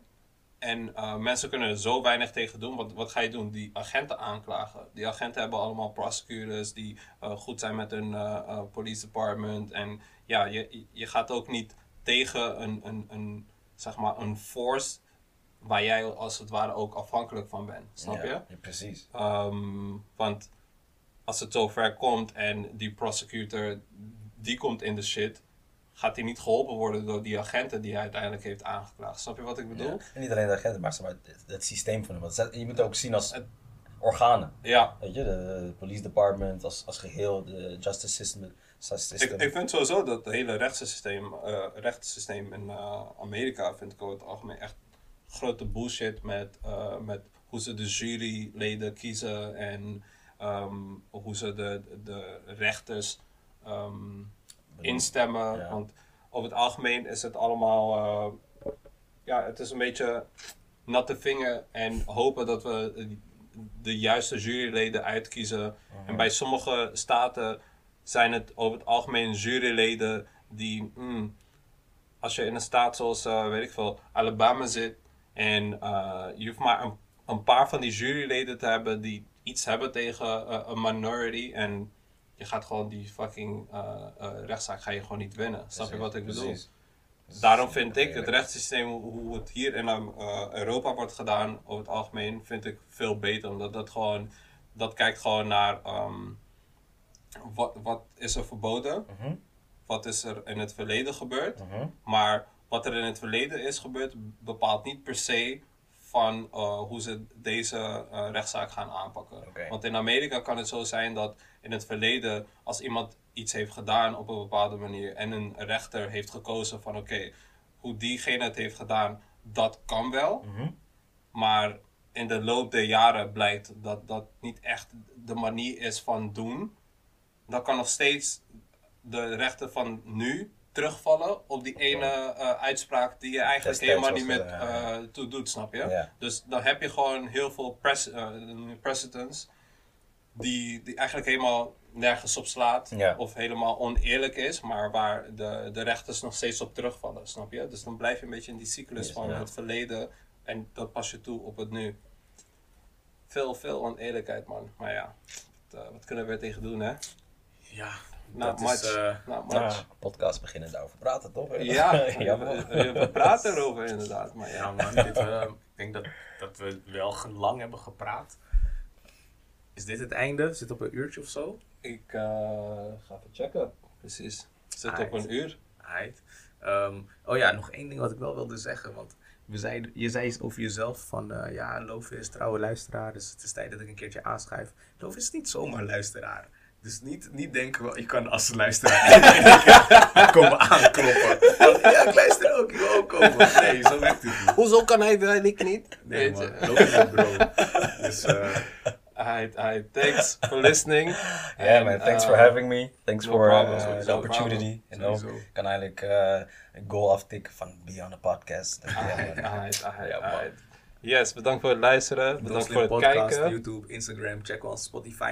En eh, mensen kunnen er zo weinig tegen doen. Wat, wat ga je doen? Die agenten aanklagen. Die agenten hebben allemaal prosecutors die eh, goed zijn met hun police department. En ja, je, je gaat ook niet tegen een, een, een, zeg maar een force waar jij als het ware ook afhankelijk van bent. Snap je? ja, precies. Ehm, want als het zover komt en die prosecutor die komt in de shit, gaat hij niet geholpen worden door die agenten die hij uiteindelijk heeft aangeklaagd. Snap je wat ik bedoel? Ja. En niet alleen de agenten, maar, het, het systeem van hem. Want Je moet het ook zien als organen. Ja. Weet je, de, de police department als, als geheel, de justice system. Ik, ik vind sowieso dat het hele rechtssysteem, eh rechtssysteem in eh, Amerika vind ik over het algemeen echt grote bullshit met, eh, met hoe ze de juryleden kiezen en ehm, hoe ze de, de rechters ehm, instemmen. Ja. Want over het algemeen is het allemaal, eh, ja, het is een beetje natte vinger en hopen dat we de juiste juryleden uitkiezen. En bij sommige staten zijn het over het algemeen juryleden die, mm, als je in een staat zoals, eh, weet ik veel, Alabama zit en eh, je hoeft maar een, een paar van die juryleden te hebben die iets hebben tegen eh, een minority en je gaat gewoon die fucking eh, rechtszaak ga je gewoon niet winnen. Snap je wat ik bedoel? Precies. Daarom vind ik het rechtssysteem, hoe- het hier in Europa wordt gedaan, over het algemeen, vind ik veel beter. Omdat dat gewoon, dat kijkt gewoon naar ehm, wat, wat is er verboden, Mhm, wat is er in het verleden gebeurd. mhm. Maar wat er in het verleden is gebeurd, bepaalt niet per se van eh, hoe ze deze eh, rechtszaak gaan aanpakken. Want in Amerika kan het zo zijn dat in het verleden, als iemand iets heeft gedaan op een bepaalde manier en een rechter heeft gekozen van oké, hoe diegene het heeft gedaan, dat kan wel. Mhm. Maar in de loop der jaren blijkt dat dat niet echt de manier is van doen. Dan kan nog steeds de rechter van nu terugvallen op die ene eh, uitspraak die je eigenlijk Destijds helemaal niet meer gedaan, ja. eh, toe doet, snap je? Ja. Dus dan heb je gewoon heel veel pres eh, precedents die, die eigenlijk helemaal nergens op slaat Ja. of helemaal oneerlijk is, maar waar de, de rechters nog steeds op terugvallen, snap je? Dus dan blijf je een beetje in die cyclus Yes, van ja. het verleden en dat pas je toe op het nu. Veel, veel oneerlijkheid, man. Maar ja, wat, eh, wat kunnen we weer tegen doen, hè? Ja, Not dat is... eh, Not much. Podcast beginnen daarover praten, toch? Ja, ja we, man. we- we praten erover inderdaad. Maar ja man, dit, eh, ik denk dat, dat we wel lang hebben gepraat. Is dit het einde? Zit op een uurtje of zo? ik eh, ga even checken. Precies. Zit op Alright. een uur. Right. Ehm, oh ja, nog één ding wat ik wel wilde zeggen. Want we zeiden, je zei iets over jezelf van ja, Love is trouwe luisteraar. Dus het is tijd dat ik een keertje aanschrijf. Love is niet zomaar luisteraar. Dus niet, niet denken, wel, je kan als luisteraar komen aankloppen. Ja, ik luister ook, ik wil ook komen. Nee, zo werkt het niet. Hoezo kan hij ik niet? Nee Weet man, bro. Dus eh, Alright, alright. Thanks for listening. Yeah man, thanks for having me. Thanks no for problem, uh, sowieso, the opportunity. You know, Sowieso. ik kan eigenlijk eh, een goal aftikken van be on the podcast. Alright, alright, alright. Yes, bedankt voor het luisteren. Bedankt voor het podcast, kijken. YouTube, Instagram, check ons Spotify.